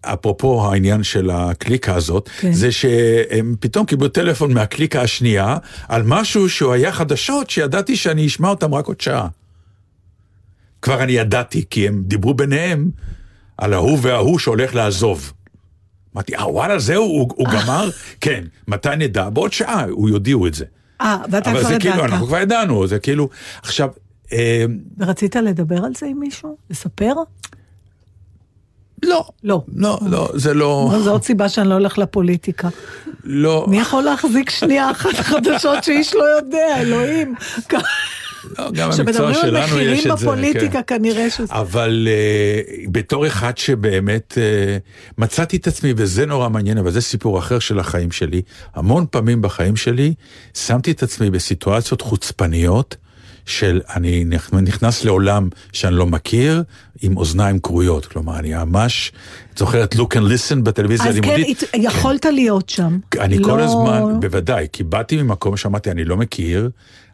אפרופו העניין של הקליקה הזאת,
כן.
זה שהם פתאום קיבלו טלפון מהקליקה השנייה על משהו שהוא היה חדשות שידעתי שאני אשמע אותם רק עוד שעה. כבר אני ידעתי, כי הם דיברו ביניהם על ההוא וההוא שהולך לעזוב. אמרתי, אה וואלה זהו, הוא, הוא גמר? כן, מתי נדע? בעוד שעה, הוא יודיעו את זה.
אה, ואתה
אבל
כבר
זה כאילו,
ידעת.
אנחנו כבר ידענו, זה כאילו, עכשיו, אה,
ורצית לדבר על זה עם מישהו? לספר?
לא,
לא.
לא, לא, זה לא,
זו עוד סיבה שאני לא הולך לפוליטיקה.
לא,
מי יכול להחזיק שנייה אחת חדשות שאיש לא יודע, אלוהים?
לא, גם המקצוע שלנו יש את זה.
בפוליטיקה,
כן.
כנראה שזה...
אבל uh, בתור אחד שבאמת uh, מצאתי את עצמי, וזה נורא מעניין, אבל זה סיפור אחר של החיים שלי, המון פעמים בחיים שלי שמתי את עצמי בסיטואציות חוצפניות. של אני נכ- נכנס לעולם שאני לא מכיר, עם אוזניים כרויות. כלומר, אני ממש, את זוכרת look and listen בטלוויזיה
אז כן,
הלימודית?
יכולת להיות שם.
אני כל
לא-
הזמן, בוודאי, כי באתי ממקום שאמרתי, אני לא מכיר,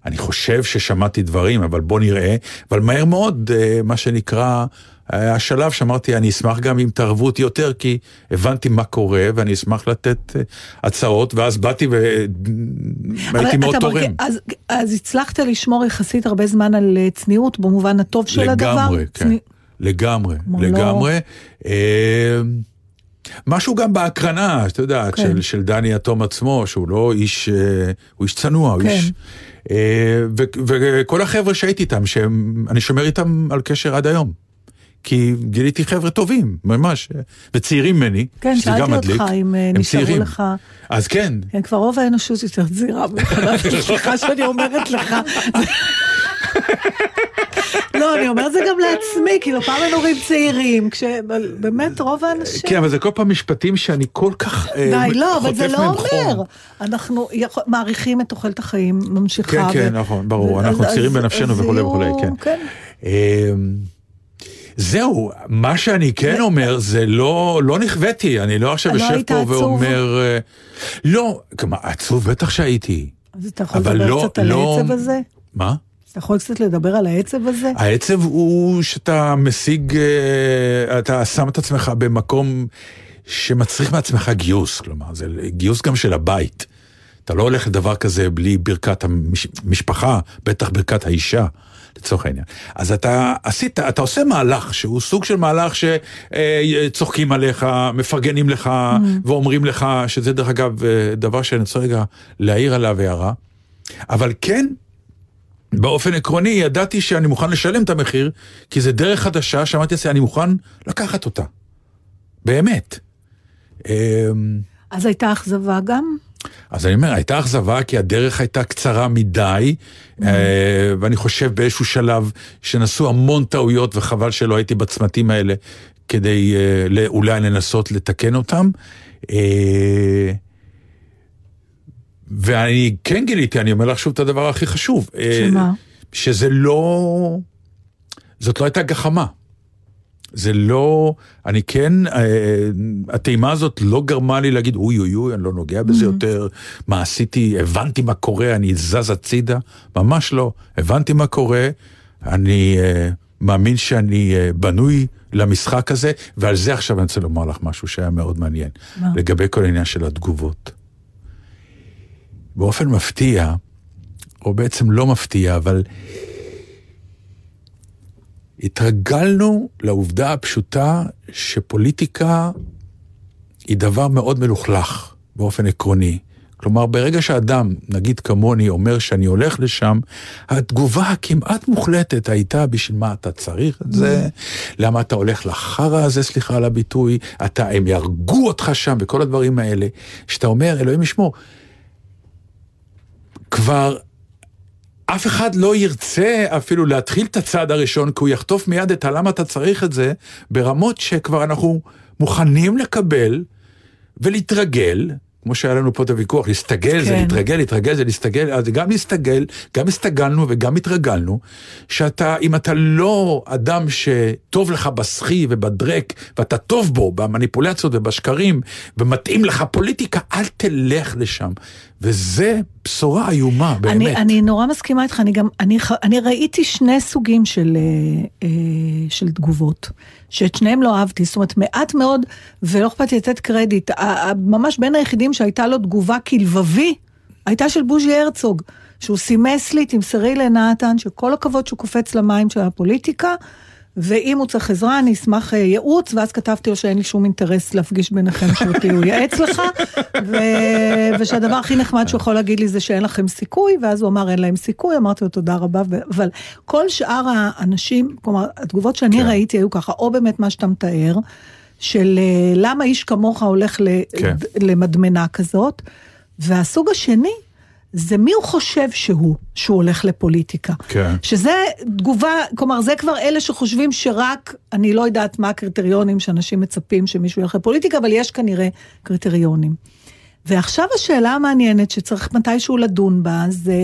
אני חושב ששמעתי דברים, אבל בוא נראה, אבל מהר מאוד, אה, מה שנקרא, היה השלב שאמרתי, אני אשמח גם אם תערבו אותי יותר, כי הבנתי מה קורה, ואני אשמח לתת אה, הצעות, ואז באתי והייתי מאוד תורם.
מרגיש- אז, אז הצלחת לשמור יחסית הרבה זמן על אה, צניעות במובן הטוב של הדבר?
לגמרי, כן.
צני-
לגמרי,
לא-
לגמרי. אה, משהו גם בהקרנה, את יודעת,
כן.
של, של דני יתום עצמו, שהוא לא איש, אה, הוא איש צנוע, הוא
כן.
איש... אה, וכל החבר'ה שהייתי איתם, שאני שומר איתם על קשר עד היום. כי גיליתי חבר'ה טובים, ממש, וצעירים ממני,
כן,
שזה גם
שאלתי
מדליק.
אותך אם אה, נשארו. לך...
אז כן,
כן, כבר רוב האנושות יותר מבחינת סליחה שאני אומרת לך. לא, אני אומרת זה גם לעצמי, כאילו פעם היינו הורים צעירים, כשבאמת רוב האנשים...
כן, אבל זה כל פעם משפטים שאני כל כך אה,
די, לא, אבל זה
חוטף
לא
מהם חום.
אומר. אנחנו מעריכים את תוחלת החיים, ממשיכה.
כן, כן, נכון, ברור, אנחנו צעירים בנפשנו וכולי וכולי, כן.
כן.
אמ, זהו, מה שאני כן אומר זה לא, לא נכוויתי, אני לא עכשיו
לא
יושב פה? ואומר, אה, לא, כלומר, עצוב בטח שהייתי.
אז אתה יכול לדבר
לא-
קצת על
לא-
העצב הזה?
מה?
אתה יכול קצת לדבר על העצב הזה?
העצב הוא שאתה משיג, אה, אתה שם את עצמך במקום שמצריך מעצמך גיוס, כלומר, זה גיוס גם של הבית. אתה לא הולך לדבר כזה בלי ברכת המשפחה, בטח ברכת האישה. לצורך העניין. אז אתה עשית, אתה עושה מהלך שהוא סוג של מהלך שצוחקים עליך, מפרגנים לך ואומרים לך, שזה דרך אגב אה, דבר שאני רוצה רגע להעיר עליו הערה, אבל כן, באופן עקרוני ידעתי שאני מוכן לשלם את המחיר, כי זה דרך חדשה שאמרתי לעצמי, אני מוכן לקחת אותה. באמת. אמ,
אז הייתה אכזבה גם?
אז אני אומר, הייתה אכזבה כי הדרך הייתה קצרה מדי, אה, ואני חושב באיזשהו שלב שנעשו המון טעויות וחבל שלא הייתי בצמתים האלה כדי אה, אולי לנסות לתקן אותם. ואני כן גיליתי, אני אומר לך שוב את הדבר הכי חשוב. אה,
שמה?
שזה לא... זאת לא הייתה גחמה. זה לא, אני כן, אה, הטעימה הזאת לא גרמה לי להגיד, אוי אוי אוי, אני לא נוגע בזה יותר, מה עשיתי, הבנתי מה קורה, אני זז הצידה, ממש לא. הבנתי מה קורה, אני אה, מאמין שאני אה, בנוי למשחק הזה, ועל זה עכשיו אני רוצה לומר לך משהו שהיה מאוד מעניין,
מה?
לגבי כל העניין של התגובות. באופן מפתיע, או בעצם לא מפתיע, אבל התרגלנו לעובדה הפשוטה שפוליטיקה היא דבר מאוד מלוכלך באופן עקרוני. כלומר, ברגע שאדם, נגיד כמוני, אומר שאני הולך לשם, התגובה הכמעט מוחלטת הייתה בשביל מה אתה צריך את זה, למה אתה הולך לחרא הזה, סליחה על הביטוי, אתה, הם יהרגו אותך שם וכל הדברים האלה, שאתה אומר, אלוהים ישמור, כבר אף אחד לא ירצה אפילו להתחיל את הצעד הראשון, כי הוא יחטוף מיד את הלמה אתה צריך את זה, ברמות שכבר אנחנו מוכנים לקבל ולהתרגל, כמו שהיה לנו פה את הוויכוח, להסתגל זה
כן.
להתרגל, להתרגל זה להסתגל, אז גם להסתגל, גם הסתגלנו וגם התרגלנו, שאתה, אם אתה לא אדם שטוב לך בסחי ובדרק, ואתה טוב בו, במניפולציות ובשקרים, ומתאים לך פוליטיקה, אל תלך לשם. וזה בשורה איומה, באמת.
אני, אני נורא מסכימה איתך, אני גם, אני, אני ראיתי שני סוגים של, אה, אה, של תגובות. שאת שניהם לא אהבתי, זאת אומרת מעט מאוד, ולא אכפת לי לתת קרדיט, ממש בין היחידים שהייתה לו תגובה כלבבי, הייתה של בוז'י הרצוג, שהוא סימס לי, תמסרי לנתן, שכל הכבוד שהוא קופץ למים של הפוליטיקה, ואם הוא צריך עזרה, אני אשמח אה, ייעוץ, ואז כתבתי לו שאין לי שום אינטרס להפגיש ביניכם שאותי הוא ייעץ לך, ו... ושהדבר הכי נחמד שהוא יכול להגיד לי זה שאין לכם סיכוי, ואז הוא אמר אין להם סיכוי, אמרתי לו תודה רבה, ו... אבל כל שאר האנשים, כלומר, התגובות שאני
כן.
ראיתי היו ככה, או באמת מה שאתה מתאר, של אה, למה איש כמוך הולך ל...
כן.
למדמנה כזאת, והסוג השני, זה מי הוא חושב שהוא, שהוא הולך לפוליטיקה.
כן.
שזה תגובה, כלומר זה כבר אלה שחושבים שרק, אני לא יודעת מה הקריטריונים שאנשים מצפים שמישהו ילך לפוליטיקה, אבל יש כנראה קריטריונים. ועכשיו השאלה המעניינת שצריך מתישהו לדון בה, זה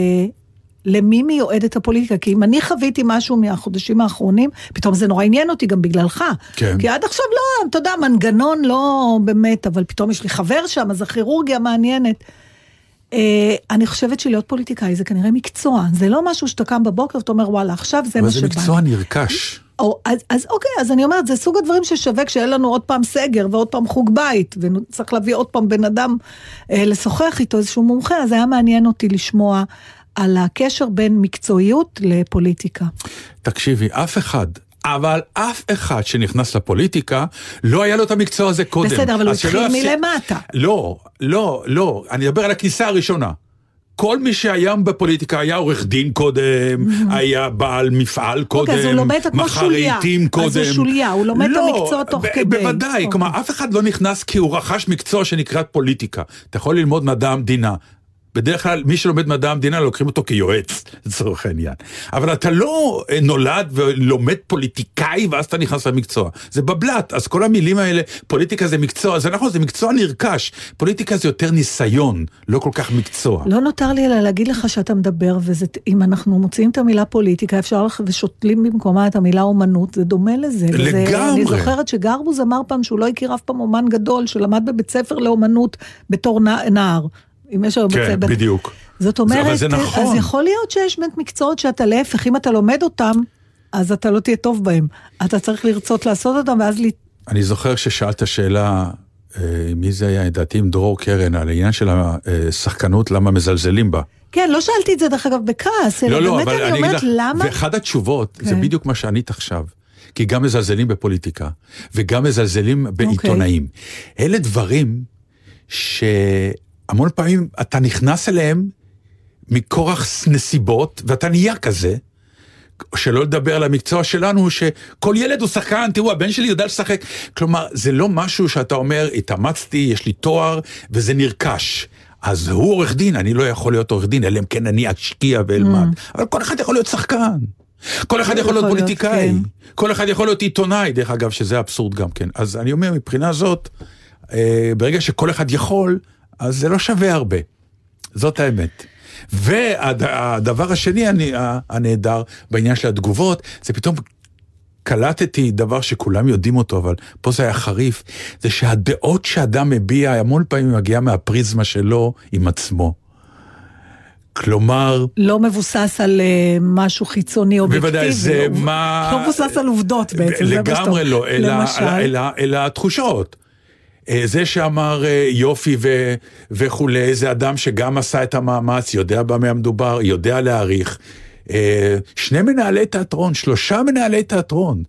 למי מיועדת הפוליטיקה? כי אם אני חוויתי משהו מהחודשים האחרונים, פתאום זה נורא עניין אותי גם בגללך.
כן.
כי עד עכשיו לא, אתה יודע, מנגנון לא באמת, אבל פתאום יש לי חבר שם, אז הכירורגיה מעניינת. אה, אני חושבת שלהיות פוליטיקאי זה כנראה מקצוע, זה לא משהו שאתה קם בבוקר ואתה אומר וואלה עכשיו זה
אבל
מה
זה
שבא
מקצוע
לי.
נרכש.
או, אז, אז אוקיי, אז אני אומרת, זה סוג הדברים ששווה כשאין לנו עוד פעם סגר ועוד פעם חוג בית, וצריך להביא עוד פעם בן אדם אה, לשוחח איתו, איזשהו מומחה, אז היה מעניין אותי לשמוע על הקשר בין מקצועיות לפוליטיקה.
תקשיבי, אף אחד, אבל אף אחד שנכנס לפוליטיקה, לא היה לו את המקצוע הזה קודם.
בסדר, אבל הוא התחיל
יפסיק-
מלמטה.
לא, לא, לא, אני מדבר על הכניסה הראשונה. כל מי שהיה בפוליטיקה היה עורך דין קודם, היה בעל מפעל קודם,
אוקיי,
מכר. רהיטים קודם.
אז הוא שוליה, הוא לומד את
לא,
המקצוע תוך כדי.
בוודאי,
אוקיי.
כלומר אף אחד לא נכנס כי הוא רכש מקצוע שנקרא פוליטיקה. אתה יכול ללמוד מדע המדינה. בדרך כלל מי שלומד מדע המדינה לוקחים אותו כיועץ, לצורך העניין. אבל אתה לא אה, נולד ולומד פוליטיקאי ואז אתה נכנס למקצוע. זה בבלת, אז כל המילים האלה, פוליטיקה זה מקצוע, זה נכון, זה מקצוע נרכש. פוליטיקה זה יותר ניסיון, לא כל כך מקצוע.
לא נותר לי אלא להגיד לך שאתה מדבר, ואם אנחנו מוציאים את המילה פוליטיקה, אפשר לך ושותלים במקומה את המילה אומנות, זה דומה לזה. וזה-
לגמרי.
אני זוכרת שגרבוז אמר פעם שהוא לא הכיר אף פעם אומן גדול, שלמד בבית ספר לאומנות בתור נע- נער. אם יש בית
כן,
ספר.
בדיוק.
זאת
זה-
אומרת,
אבל זה נכון.
אז יכול להיות שיש באמת מקצועות שאתה להפך, אם אתה לומד אותם, אז אתה לא תהיה טוב בהם. אתה צריך לרצות לעשות אותם, ואז ל...
אני זוכר ששאלת שאלה, אה, מי זה היה, לדעתי עם דרור קרן, על העניין של השחקנות, למה מזלזלים בה.
כן, לא שאלתי את זה דרך אגב בכעס, אלא
לא, לא,
באמת
אבל
אני
אני
אומרת,
לך,
למה?
ואחת התשובות, זה
כן.
בדיוק מה שענית עכשיו. כי גם מזלזלים בפוליטיקה, וגם מזלזלים
אוקיי.
בעיתונאים. אלה דברים שהמון פעמים אתה נכנס אליהם מכורח נסיבות, ואתה נהיה כזה. שלא לדבר על המקצוע שלנו, שכל ילד הוא שחקן, תראו, הבן שלי יודע לשחק. כלומר, זה לא משהו שאתה אומר, התאמצתי, יש לי תואר, וזה נרכש. אז הוא עורך דין, אני לא יכול להיות עורך דין, אלא אם כן אני אשקיע ואלמד. אבל כל אחד יכול להיות שחקן. כל אחד יכול להיות
יכול להיות,
פוליטיקאי.
כן.
כל אחד יכול להיות עיתונאי, דרך אגב, שזה אבסורד גם כן. אז אני אומר, מבחינה זאת, אה, ברגע שכל אחד יכול, אז זה לא שווה הרבה. זאת האמת. והדבר השני הנהדר בעניין של התגובות, זה פתאום קלטתי דבר שכולם יודעים אותו, אבל פה זה היה חריף, זה שהדעות שאדם מביע המון פעמים מגיעה מהפריזמה שלו עם עצמו. כלומר,
לא מבוסס על אה, משהו חיצוני אובייקטיבי.
בוודאי, זה
לא-
מה...
לא מבוסס על עובדות בעצם, זה מה שאתה
לגמרי. לא, אלא. אלא, אלא, אלא התחושות. אה, זה שאמר אה, יופי ו, וכולי, זה אדם שגם עשה את המאמץ, יודע במה מדובר, יודע להעריך. אה, שני מנהלי תיאטרון, שלושה מנהלי תיאטרון.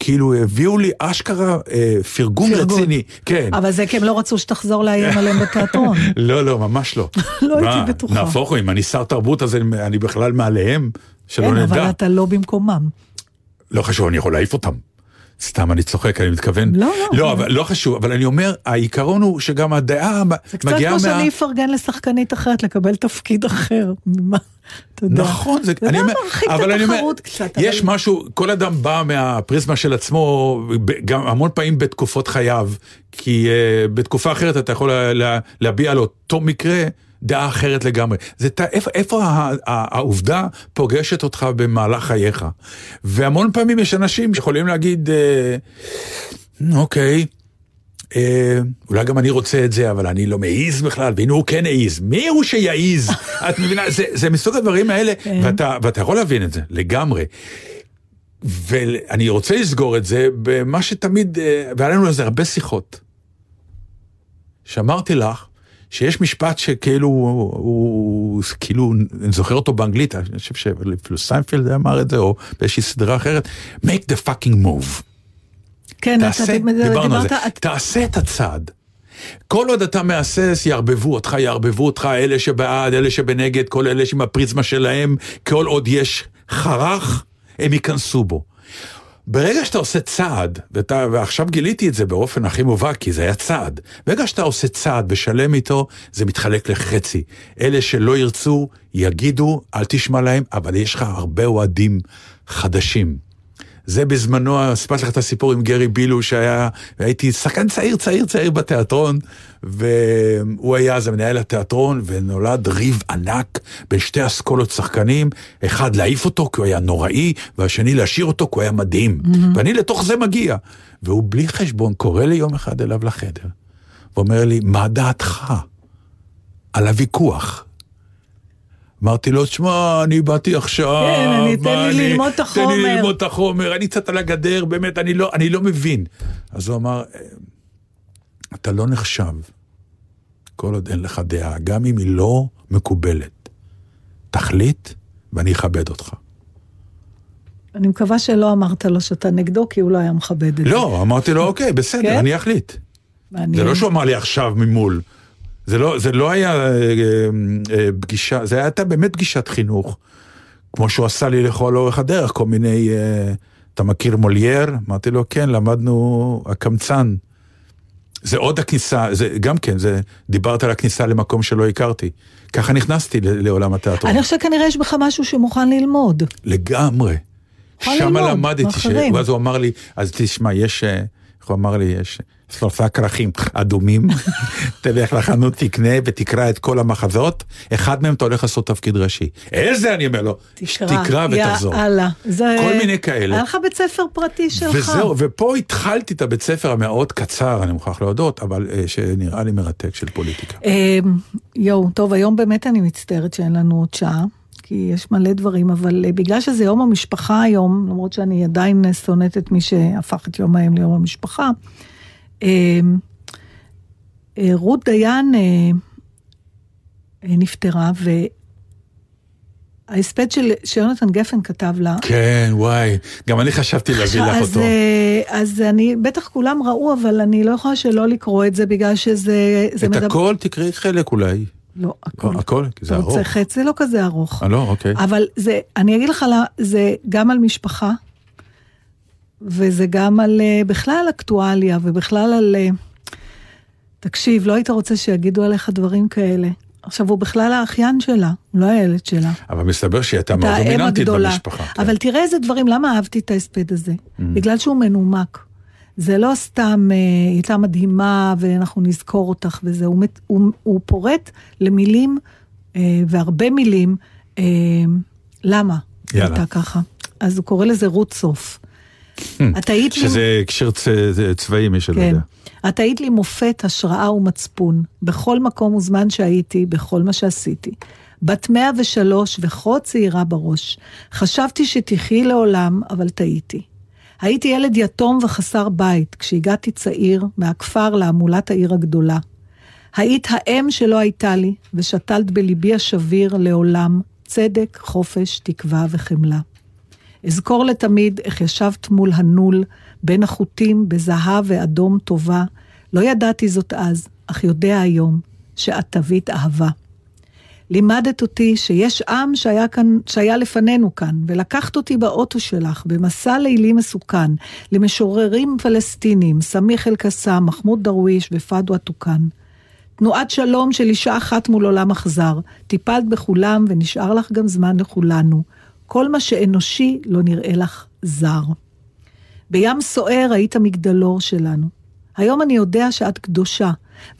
כאילו הביאו לי אשכרה אה, פרגון. רציני, כן.
אבל זה כי הם לא רצו שתחזור לאיים עליהם בתיאטרון.
לא, לא, ממש לא.
לא הייתי בטוחה.
נהפוך הוא, אם אני שר תרבות אז אני, אני בכלל מעליהם, שלא
כן,
נדע.
אבל אתה לא במקומם.
לא חשוב, אני יכול להעיף אותם. סתם אני צוחק, אני מתכוון.
לא, לא.
לא, אבל לא חשוב, אבל אני אומר, העיקרון הוא שגם הדעה
זה קצת
מגיעה
כמו
מה...
שאני אפרגן לשחקנית אחרת לקבל תפקיד אחר. אתה יודע.
נכון, זה,
זה
אני אומר,
מרחיק
אבל אני אומר,
קצת,
יש
אבל-
משהו, כל אדם בא מהפריזמה של עצמו, גם המון פעמים בתקופות חייו, כי uh, בתקופה אחרת אתה יכול לה, לה, להביע על אותו מקרה דעה אחרת לגמרי. זה איפה, איפה העובדה פוגשת אותך במהלך חייך. והמון פעמים יש אנשים שיכולים להגיד, uh, אוקיי, אה, אולי גם אני רוצה את זה, אבל אני לא מעז בכלל, והנה הוא כן העז. מי הוא שיעז? את מבינה? זה, זה מסוג הדברים האלה,
כן.
ואתה, ואתה יכול להבין את זה, לגמרי. ואני רוצה לסגור את זה במה שתמיד, אה, והיה לנו על זה הרבה שיחות. שאמרתי לך, שיש משפט שכאילו, הוא, הוא, כאילו, אני זוכר אותו באנגלית, אני חושב שאפילו סיינפלד אמר את זה, או באיזושהי סדרה אחרת, make the fucking move.
כן, אתה
תעשה,
דיברת-
דיברנו על זה,
את-
תעשה את הצעד. כל עוד אתה מהסס, יערבבו אותך, יערבבו אותך, אלה שבעד, אלה שבנגד, כל אלה עם הפריזמה שלהם, כל עוד יש חרך, הם ייכנסו בו. ברגע שאתה עושה צעד, ואתה, ועכשיו גיליתי את זה באופן הכי מובהק, כי זה היה צעד, ברגע שאתה עושה צעד ושלם איתו, זה מתחלק לחצי. אלה שלא ירצו, יגידו, אל תשמע להם, אבל יש לך הרבה אוהדים חדשים. זה בזמנו, סיפרתי לך את הסיפור עם גרי בילו שהיה, הייתי שחקן צעיר צעיר צעיר בתיאטרון, והוא היה אז מנהל התיאטרון, ונולד ריב ענק בין שתי אסכולות שחקנים, אחד להעיף אותו כי הוא היה נוראי, והשני להשאיר אותו כי הוא היה מדהים. ואני לתוך זה מגיע. והוא בלי חשבון קורא לי יום אחד אליו לחדר, ואומר לי, מה דעתך על הוויכוח? אמרתי לו, תשמע, אני באתי עכשיו,
כן, אני- תן לי
אני-
ללמוד את
תן
החומר."
לי ללמוד את החומר, אני קצת על הגדר, באמת, אני לא, אני לא מבין. אז הוא אמר, "אה, אתה לא נחשב, כל עוד אין לך דעה, גם אם היא לא מקובלת. תחליט, ואני אכבד אותך.
אני מקווה שלא אמרת לו שאתה נגדו, כי הוא לא היה מכבד את זה.
לא, אמרתי לו, אוקיי, בסדר,
כן?
אני אחליט.
מעניין.
זה לא שהוא אמר לי עכשיו ממול. זה לא, זה לא היה אה, אה, אה, פגישה, זה הייתה באמת פגישת חינוך. כמו שהוא עשה לי לכל אורך הדרך, כל מיני... אה, אתה מכיר מולייר? אמרתי לו, כן, למדנו הקמצן. זה עוד הכניסה, זה גם כן, זה, דיברת על הכניסה למקום שלא הכרתי. ככה נכנסתי לעולם התיאטרון.
אני חושבת שכנראה יש בך משהו שמוכן ללמוד.
לגמרי. שם למדתי, ש... ואז הוא אמר לי, אז תשמע, יש, אה, איך הוא אמר לי, יש שלושה כרכים אדומים, תלך לחנות, תקנה ותקרא את כל המחזות, אחד מהם אתה הולך לעשות תפקיד ראשי. איזה, אני אומר לו, תקרא ותחזור.
יאללה. זה...
כל מיני כאלה.
היה לך בית ספר פרטי שלך.
וזהו, ופה התחלתי את הבית ספר המאוד קצר, אני מוכרח להודות, אבל אה, שנראה לי מרתק של פוליטיקה.
אה, יואו, טוב, היום באמת אני מצטערת שאין לנו עוד שעה, כי יש מלא דברים, אבל אה, בגלל שזה יום המשפחה היום, למרות שאני עדיין שונאת את מי שהפך את יום האם ליום המשפחה, אה, אה, רות דיין אה, נפטרה, וההספד של שיונתן גפן כתב לה,
כן, וואי, גם אני חשבתי להביא לך
אז,
אותו.
אז אני, בטח כולם ראו, אבל אני לא יכולה שלא לקרוא את זה, בגלל שזה... זה
את
מדבר-
הכל תקראי חלק אולי.
לא, הכל.
לא, הכל, כי זה
אתה
ארוך.
רוצה חצי, זה לא כזה ארוך.
אה, לא, אוקיי.
אבל זה, אני אגיד לך, למה, זה גם על משפחה, וזה גם על אה, בכלל אקטואליה, ובכלל על... אה, תקשיב, לא היית רוצה שיגידו עליך דברים כאלה. עכשיו, הוא בכלל האחיין שלה, הוא לא הילד שלה.
אבל מסתבר שהיא הייתה מאוד דומיננטית. במשפחה. כן.
אבל תראה איזה דברים, למה אהבתי את ההספד הזה?
Mm.
בגלל שהוא מנומק. זה לא סתם, היא הייתה מדהימה ואנחנו נזכור אותך וזה, הוא, הוא, הוא פורט למילים, אה, והרבה מילים, אה, למה היא
יאללה.
הייתה ככה. אז הוא קורא לזה רות סוף. את היית לי...
שזה הקשר צבאי, מי שלא
כן.
יודע.
את היית לי מופת, השראה ומצפון, בכל מקום וזמן שהייתי, בכל מה שעשיתי. בת 103 וכה צעירה בראש. חשבתי שתחיי לעולם, אבל טעיתי. הייתי ילד יתום וחסר בית כשהגעתי צעיר מהכפר להמולת העיר הגדולה. היית האם שלא הייתה לי, ושתלת בליבי השביר לעולם צדק, חופש, תקווה וחמלה. אזכור לתמיד איך ישבת מול הנול, בין החוטים, בזהב ואדום טובה. לא ידעתי זאת אז, אך יודע היום, שאת תווית אהבה. לימדת אותי שיש עם שהיה, כאן, שהיה לפנינו כאן, ולקחת אותי באוטו שלך, במסע לילי מסוכן, למשוררים פלסטינים, סמיח אל-קאסם, מחמוד דרוויש ופדווה טוקאן. תנועת שלום של אישה אחת מול עולם אכזר. טיפלת בכולם ונשאר לך גם זמן לכולנו. כל מה שאנושי לא נראה לך זר. בים סוער היית מגדלור שלנו. היום אני יודע שאת קדושה,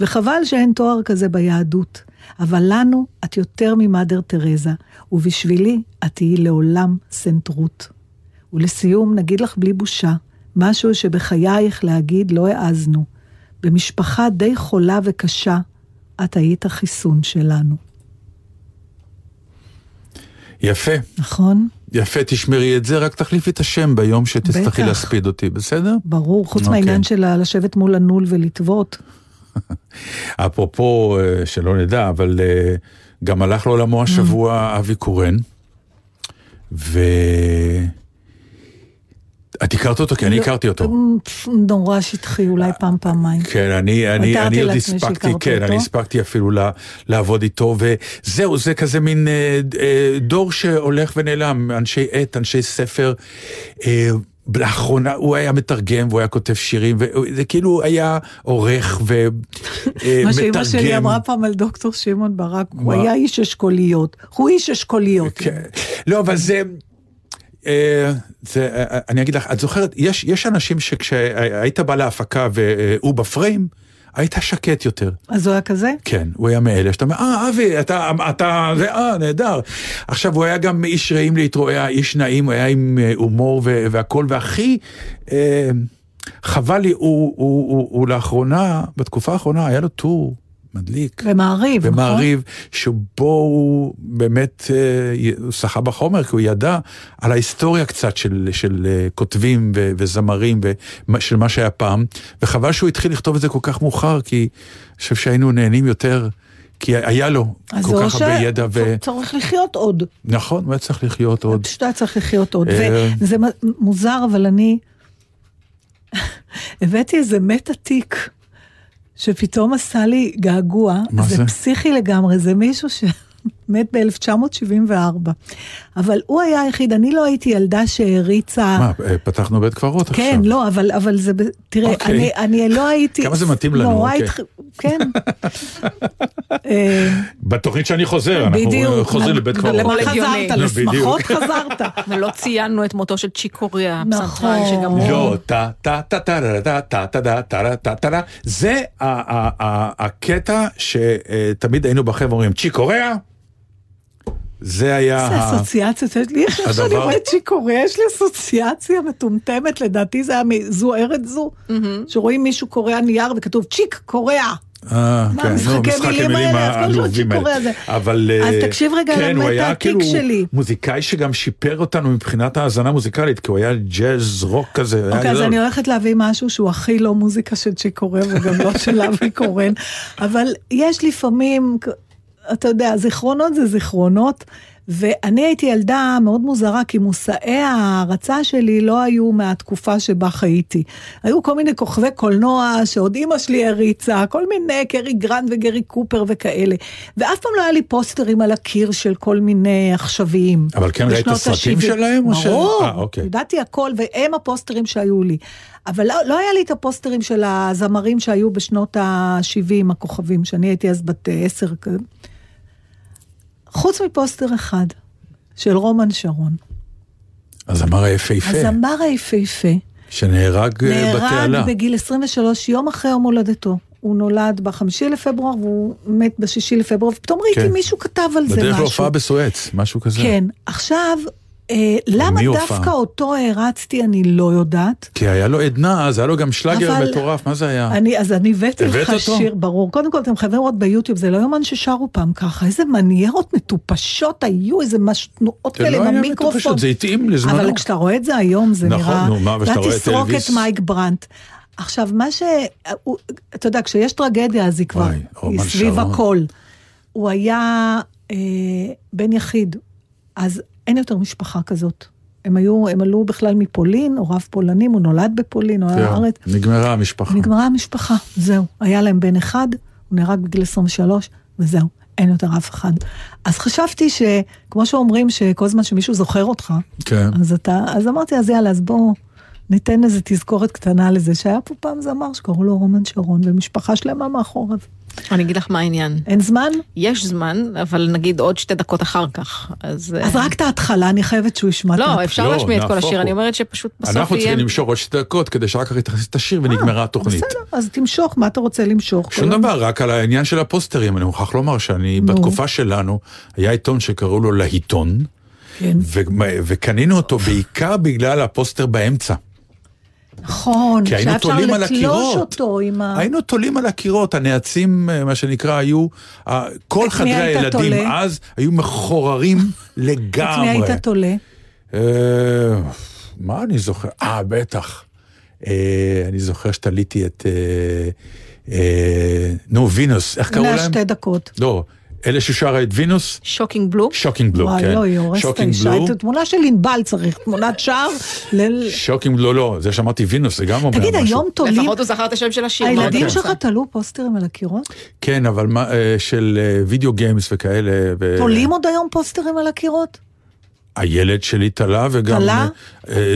וחבל שאין תואר כזה ביהדות. אבל לנו את יותר ממאדר תרזה, ובשבילי את תהיי לעולם סנטרות. ולסיום, נגיד לך בלי בושה, משהו שבחייך להגיד לא העזנו. במשפחה די חולה וקשה, את היית החיסון שלנו.
יפה,
נכון?
יפה, תשמרי את זה, רק תחליפי את השם ביום שתצטרכי. להספיד אותי, בסדר?
ברור, חוץ
אוקיי.
מהעניין של לשבת מול הנול ולטוות.
אפרופו, אה, שלא נדע, אבל אה, גם הלך לעולמו השבוע אבי קורן, ו... את הכרת אותו? כי אני הכרתי אותו.
נורא שטחי, אולי פעם, פעמיים.
כן, אני, אני, אני עוד הספקתי, כן. אני הספקתי אפילו לעבוד איתו, וזהו, זה כזה מין אה, דור שהולך ונעלם, אנשי עט, אנשי ספר. אה, לאחרונה הוא היה מתרגם והוא היה כותב שירים, וזה כאילו היה עורך ומתרגם.
מה שאימא שלי אמרה פעם על דוקטור שמעון ברק, הוא? היה איש אשכוליות. הוא איש אשכוליות.
כן. לא, אבל זה... אה, זה, אה, אני אגיד לך, את זוכרת, יש, יש אנשים שכשהיית בא להפקה והוא בפריים, היית שקט יותר.
אז הוא היה כזה?
כן, הוא היה מאלה שאתה אומר, אה, אבי, אתה, אתה, זה, אה, נהדר. עכשיו, הוא היה גם איש רעים להתרועע, היה איש נעים, הוא היה עם אה, הומור ו- והכל, והכי אה, חבל לי, הוא, הוא, הוא, הוא לאחרונה, בתקופה האחרונה, היה לו טור מדליק.
במעריב, נכון?
במעריב, שבו הוא באמת, אה, שחה בחומר, כי הוא ידע על ההיסטוריה קצת של, של אה, כותבים ו, וזמרים ושל מה שהיה פעם, וחבל שהוא התחיל לכתוב את זה כל כך מאוחר, כי אני חושב שהיינו נהנים יותר, כי היה לו
אז
כל כך הרבה ידע, ו...
צריך לחיות עוד.
נכון, הוא היה צריך לחיות עוד.
פשוט היה צריך לחיות עוד.
אה.
וזה מוזר, אבל אני הבאתי איזה מת עתיק, שפתאום עשה לי געגוע.
מה זה?
פסיכי לגמרי, זה מישהו שמת ב-1974. אבל הוא היה היחיד, אני לא הייתי ילדה שהעריצה...
מה, אה, פתחנו בית קברות עכשיו.
כן, לא, אבל, אבל זה, תראה,
אוקיי.
אני, אני לא הייתי...
כמה זה מתאים לנו, אוקיי.
התח- כן. אה,
בתוכנית שאני חוזר, אנחנו
בדיוק.
חוזרים לבית קברות.
למה. חזרת?
לא,
לשמחות. חזרת.
ולא ציינו את מותו של צ'יק קוריאה,
נכון.
הפסנתרן שגם הוא...
לא, טה טה טה טה טה טה טה טה טה טה טה טה זה הקטע שתמיד היינו בחבר'ה אומרים צ'יק קוריאה. זה היה,
איזה
ה-
אסוציאציות יש לי, איך שאני רואה את צ'יקורי, יש לי אסוציאציה מטומטמת, לדעתי זה היה מזו ארץ זו, שרואים מישהו קורע נייר וכתוב צ'יק קורע.
אה,
מה,
כן, נו,
משחקי
משחק
מילים
המילים העלובים האלה.
זה.
אבל
אז
אה,
תקשיב רגע
כן, היה
העתיק
כאילו
שלי.
מוזיקאי שגם שיפר אותנו מבחינת האזנה מוזיקלית, כי הוא היה ג'אז רוק כזה.
אוקיי, אז. אני הולכת להביא משהו שהוא הכי לא מוזיקה של צ'יק קורע וגם לא של אבי קורן, אבל יש לפעמים, אתה יודע, זיכרונות זה זיכרונות. ואני הייתי ילדה מאוד מוזרה, כי מושאי ההערצה שלי לא היו מהתקופה שבה חייתי. היו כל מיני כוכבי קולנוע שעוד אימא שלי הריצה, כל מיני, קרי גרנד וגרי קופר וכאלה. ואף פעם לא היה לי פוסטרים על הקיר של כל מיני עכשוויים.
אבל כן ראית
בשנות
סרטים
ה-שבעים.
שלהם, או ש-
ברור,
אה, אוקיי.
ידעתי הכל, והם הפוסטרים שהיו לי. אבל לא, לא היה לי את הפוסטרים של הזמרים שהיו בשנות ה-70, הכוכבים, שאני הייתי אז בת עשר. כזה. חוץ מפוסטר אחד, של רומן שרון.
הזמר היפהפה,
הזמר היפהפה,
שנהרג אה, בתעלה.
נהרג בגיל 23, יום אחרי יום הולדתו. הוא נולד בחמישי לפברואר והוא מת בשישי לפברואר, ופתאום ראיתי
כן.
מישהו כתב על זה
בדרך
משהו.
להופעה בסואץ, משהו כזה.
כן, עכשיו, למה
מי
דווקא? אותו הערצתי אני לא יודעת.
כי היה לו עדנה, אז היה לו גם שלאגר
אבל-
מטורף, מה זה היה?
אני, אז אני הבאתי
הבאת
לך
אותו?
שיר, ברור. קודם כל, אתם חייבים לראות ביוטיוב, זה לא יאומן ששרו פעם ככה, איזה מניירות מטופשות היו, איזה מש... תנועות
זה
כאלה
לא
עם
היה
המיקרופון.
מטופשות, זה התאים לזמנו.
אבל כשאתה רואה את זה היום, זה
נכון,
נראה...
נו, מה, ושאתה רואה את
תסרוק? את מייק ברנט. עכשיו, מה ש... אתה יודע, כשיש טרגדיה, אז היא כבר... היא סביב. הכל. הוא היה אה, בן יחיד, אז אין יותר משפחה כזאת. הם היו, הם עלו בכלל מפולין, הוריו פולנים, הוא נולד בפולין, הוא היה
כן,
בארץ.
נגמרה המשפחה.
נגמרה המשפחה, זהו. היה להם בן אחד, הוא נהרג בגיל 23, וזהו, אין יותר אף אחד. אז חשבתי שכמו שאומרים שכל זמן שמישהו זוכר אותך,
כן.
אז אתה, אז אמרתי, אז יאללה, אז בואו ניתן איזה תזכורת קטנה לזה, שהיה פה פעם זמר שקראו לו רומן שרון, ומשפחה שלמה מאחוריו.
אני אגיד לך מה העניין.
אין זמן?
יש זמן, אבל נגיד עוד שתי דקות אחר כך. אז...
אז
אה,
רק את ההתחלה, אני חייבת שהוא ישמע את
לא,
ההתחלה.
אפשר
לא,
להשמיע את כל השיר,
הוא.
אני אומרת שפשוט בסוף
אנחנו
יהיה...
צריכים למשוך עוד שתי דקות כדי שאחר כך תכניס את השיר ונגמרה התוכנית.
בסדר, אז תמשוך, מה אתה רוצה למשוך?
שום דבר, רק על העניין של הפוסטרים, אני מוכרח לומר שאני,
נו.
בתקופה שלנו, היה עיתון שקראו לו להיטון,
כן.
ו- וקנינו אותו בעיקר בגלל הפוסטר באמצע.
נכון, שהיה אפשר
תולים על
לתלוש. אותו עם ה...
היינו תולים על הקירות, הנעצים, אה, מה שנקרא, היו, כל חדרי הילדים
תולה?
אז היו מחוררים לגמרי.
את מי היית תולה?
אה, מה אני זוכר? אה, בטח. אה, אני זוכר שתליתי את... נו, וינוס, איך קראו להם?
שתי דקות.
לא, אלה ששרה את וינוס?
שוקינג בלו.
שוקינג בלו,
וואי,
כן.
לא, היא הורסת את האישה. את התמונה של ענבל צריך, תמונת שער. ל-
שוקינג בלו, לא, זה שאמרתי וינוס, זה גם אומר משהו.
תגיד, היום תולים,
לפחות הוא זכר את השם של השיר.
הילדים
יפה.
שלך תלו פוסטרים על הקירות?
כן, אבל מה, אה, של אה, וידאו גיימס וכאלה. ו-
תולים עוד היום פוסטרים על הקירות?
הילד שלי תלה, וגם
תלה?
אה,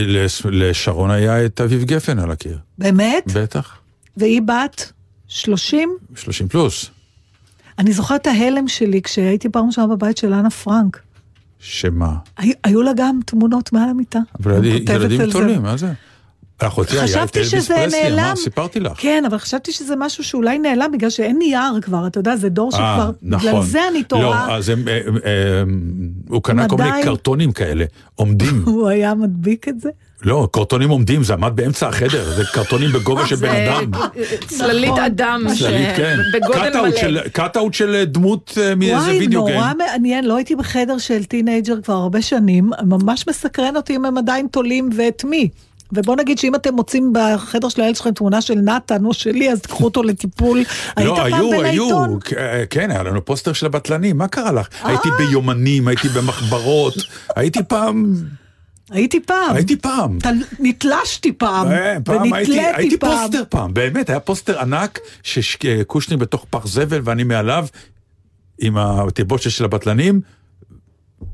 לשרון היה את אביב גפן על הקיר.
באמת?
בטח,
והיא בת 30?
30 פלוס.
אני זוכרת את ההלם שלי כשהייתי פעם ראשונה בבית של אנה פרנק.
שמה?
הי- היו לה גם תמונות מעל המיטה.
אבל ילדים. תולים, מה זה? אחותי היה את
חשבתי
אלביס
שזה
פרסלי,
נעלם.
מה, סיפרתי לך.
כן, אבל חשבתי שזה משהו שאולי נעלם בגלל שאין נייר כבר, אתה יודע, זה דור
אה,
שכבר...
נכון.
בגלל זה אני תוהה.
לא, אז הם, אה, אה, הוא קנה כל מיני. קרטונים כאלה, עומדים.
הוא היה מדביק את זה?
לא, קרטונים עומדים, זה עמד באמצע החדר, זה קרטונים בגובה של בן אדם.
צללית
נכון.
אדם.
צללית, כן.
בגודל מלא.
cut-out של דמות אה, מאיזה
וואי,
video game.
נורא מעניין, לא הייתי בחדר של teenager כבר הרבה שנים, ממש מסקרן אותי אם הם עדיין תולים ואת מי. ובוא נגיד שאם אתם מוצאים בחדר של הילד שלכם תמונה של נתן או שלי, אז תקחו אותו לטיפול. היית
לא,
פעם
היו,
בלעיתון?
היו, כ- אה, כן, היה לנו פוסטר של הבטלנים, מה קרה לך? הייתי ביומנים, הייתי במחברות, הייתי פעם,
הייתי פעם.
הייתי פעם.
תל- נתלשתי פעם,
אה, פעם הייתי, הייתי
פעם.
פוסטר פעם, באמת, היה פוסטר ענק, שקושניר בתוך פח זבל ואני מעליו, עם התלבושת של הבטלנים,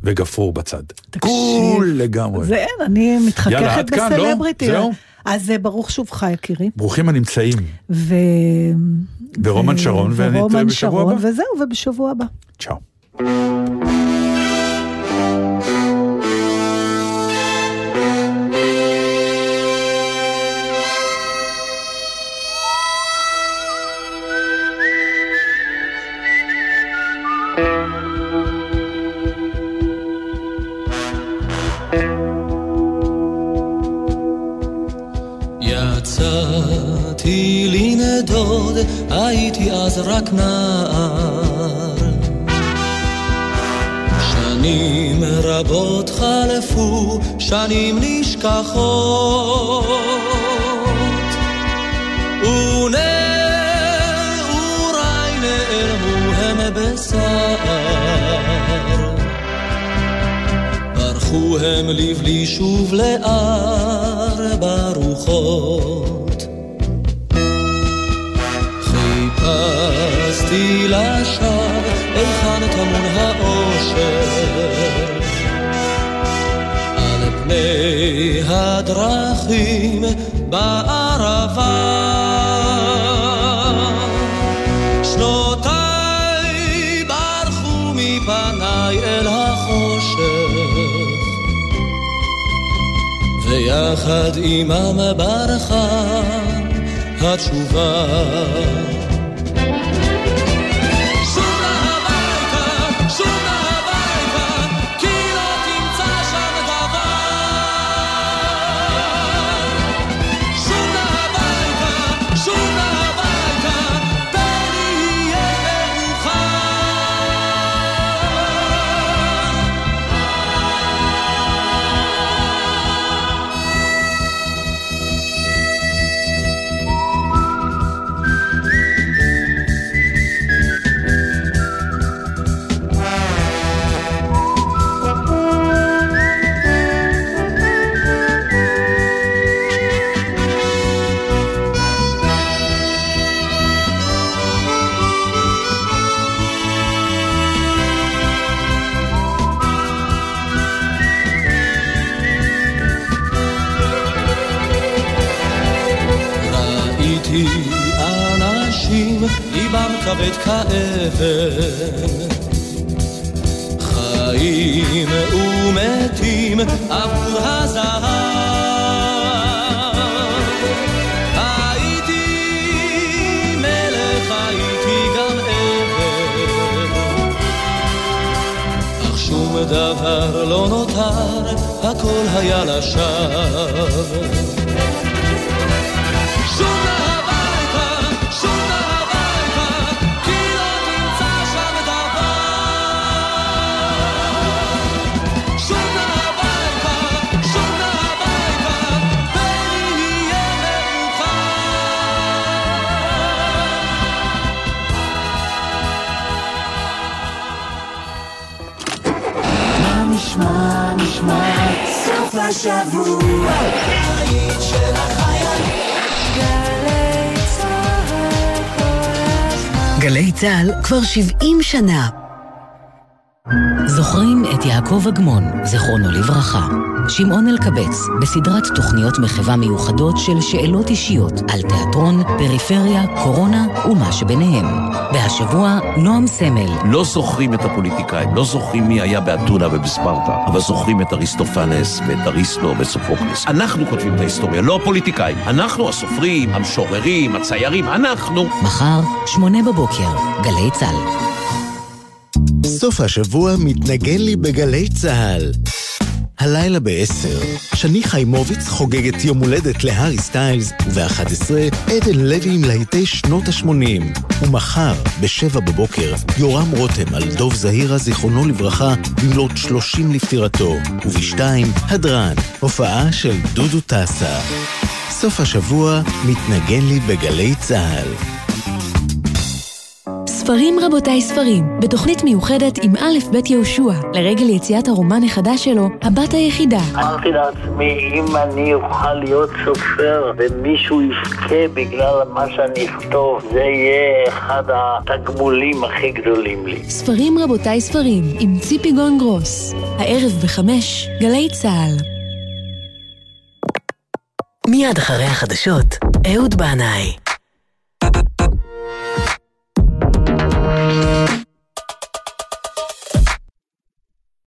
וגפרור בצד.
תקשיב.
קול לגמרי.
זה אין, אני
יאללה,
מתחככת
עד כאן, לא?
בסלבריטי.
זהו?
אז אה, ברוך שובך יקירי.
ברוכים הנמצאים.
ו...
ברומן
ו-
שרון, ואני
ורומן
בשבוע
שרון,
הבא.
וזהו, ובשבוע הבא.
צ'או.
הייתי אז רק נער. שנים רבות חלפו, שנים נשכחות. ונעוריי נעלמו הם בשר. ברחו הם לבלי שוב לארבע רוחות. חיפשתי לשווא היכן טמון האושר. על פני הדרכים בערבה. ויחד עמם ברחה התשובה.
נשמע, נשמע, סוף השבוע. הבית של החיילים.
גלי צה"ל כבר 70 שנה. זוכרים את יעקב אגמון, זיכרונו לברכה. שמעון אלקבץ, בסדרת תוכניות מחווה מיוחדות של שאלות אישיות על תיאטרון, פריפריה, קורונה ומה שביניהם. והשבוע, נועם סמל.
לא זוכרים את הפוליטיקאים, לא זוכרים מי היה באתונה ובספרטה, אבל זוכרים את אריסטופנס ואת אריסטו וסופוקלס. אנחנו כותבים את ההיסטוריה, לא הפוליטיקאים. אנחנו הסופרים, המשוררים, הציירים, אנחנו.
מחר, שמונה בבוקר, גלי צה"ל.
סוף השבוע מתנגן לי בגלי צה"ל. הלילה ב-10, שני חיימוביץ חוגגת יום הולדת להארי סטיילס, וב-11, עדן לוי עם להיטי שנות ה-80. ומחר, ב-7 בבוקר, יורם רותם על דוב זהירה, זיכרונו לברכה, במלאת 30 לפטירתו. וב-2, הדרן, הופעה של דודו טסה. סוף השבוע מתנגן לי בגלי צה"ל.
ספרים רבותיי ספרים, בתוכנית מיוחדת עם א' ב' יהושע, לרגל יציאת הרומן החדש שלו, הבת היחידה.
אמרתי לעצמי, אם אני אוכל להיות סופר ומישהו יבכה בגלל מה שאני אכתוב, זה יהיה אחד התגמולים הכי גדולים לי.
ספרים רבותיי ספרים, עם ציפי גון גרוס. הערב בחמש, גלי צה"ל.
מיד אחרי החדשות, אהוד בנאי.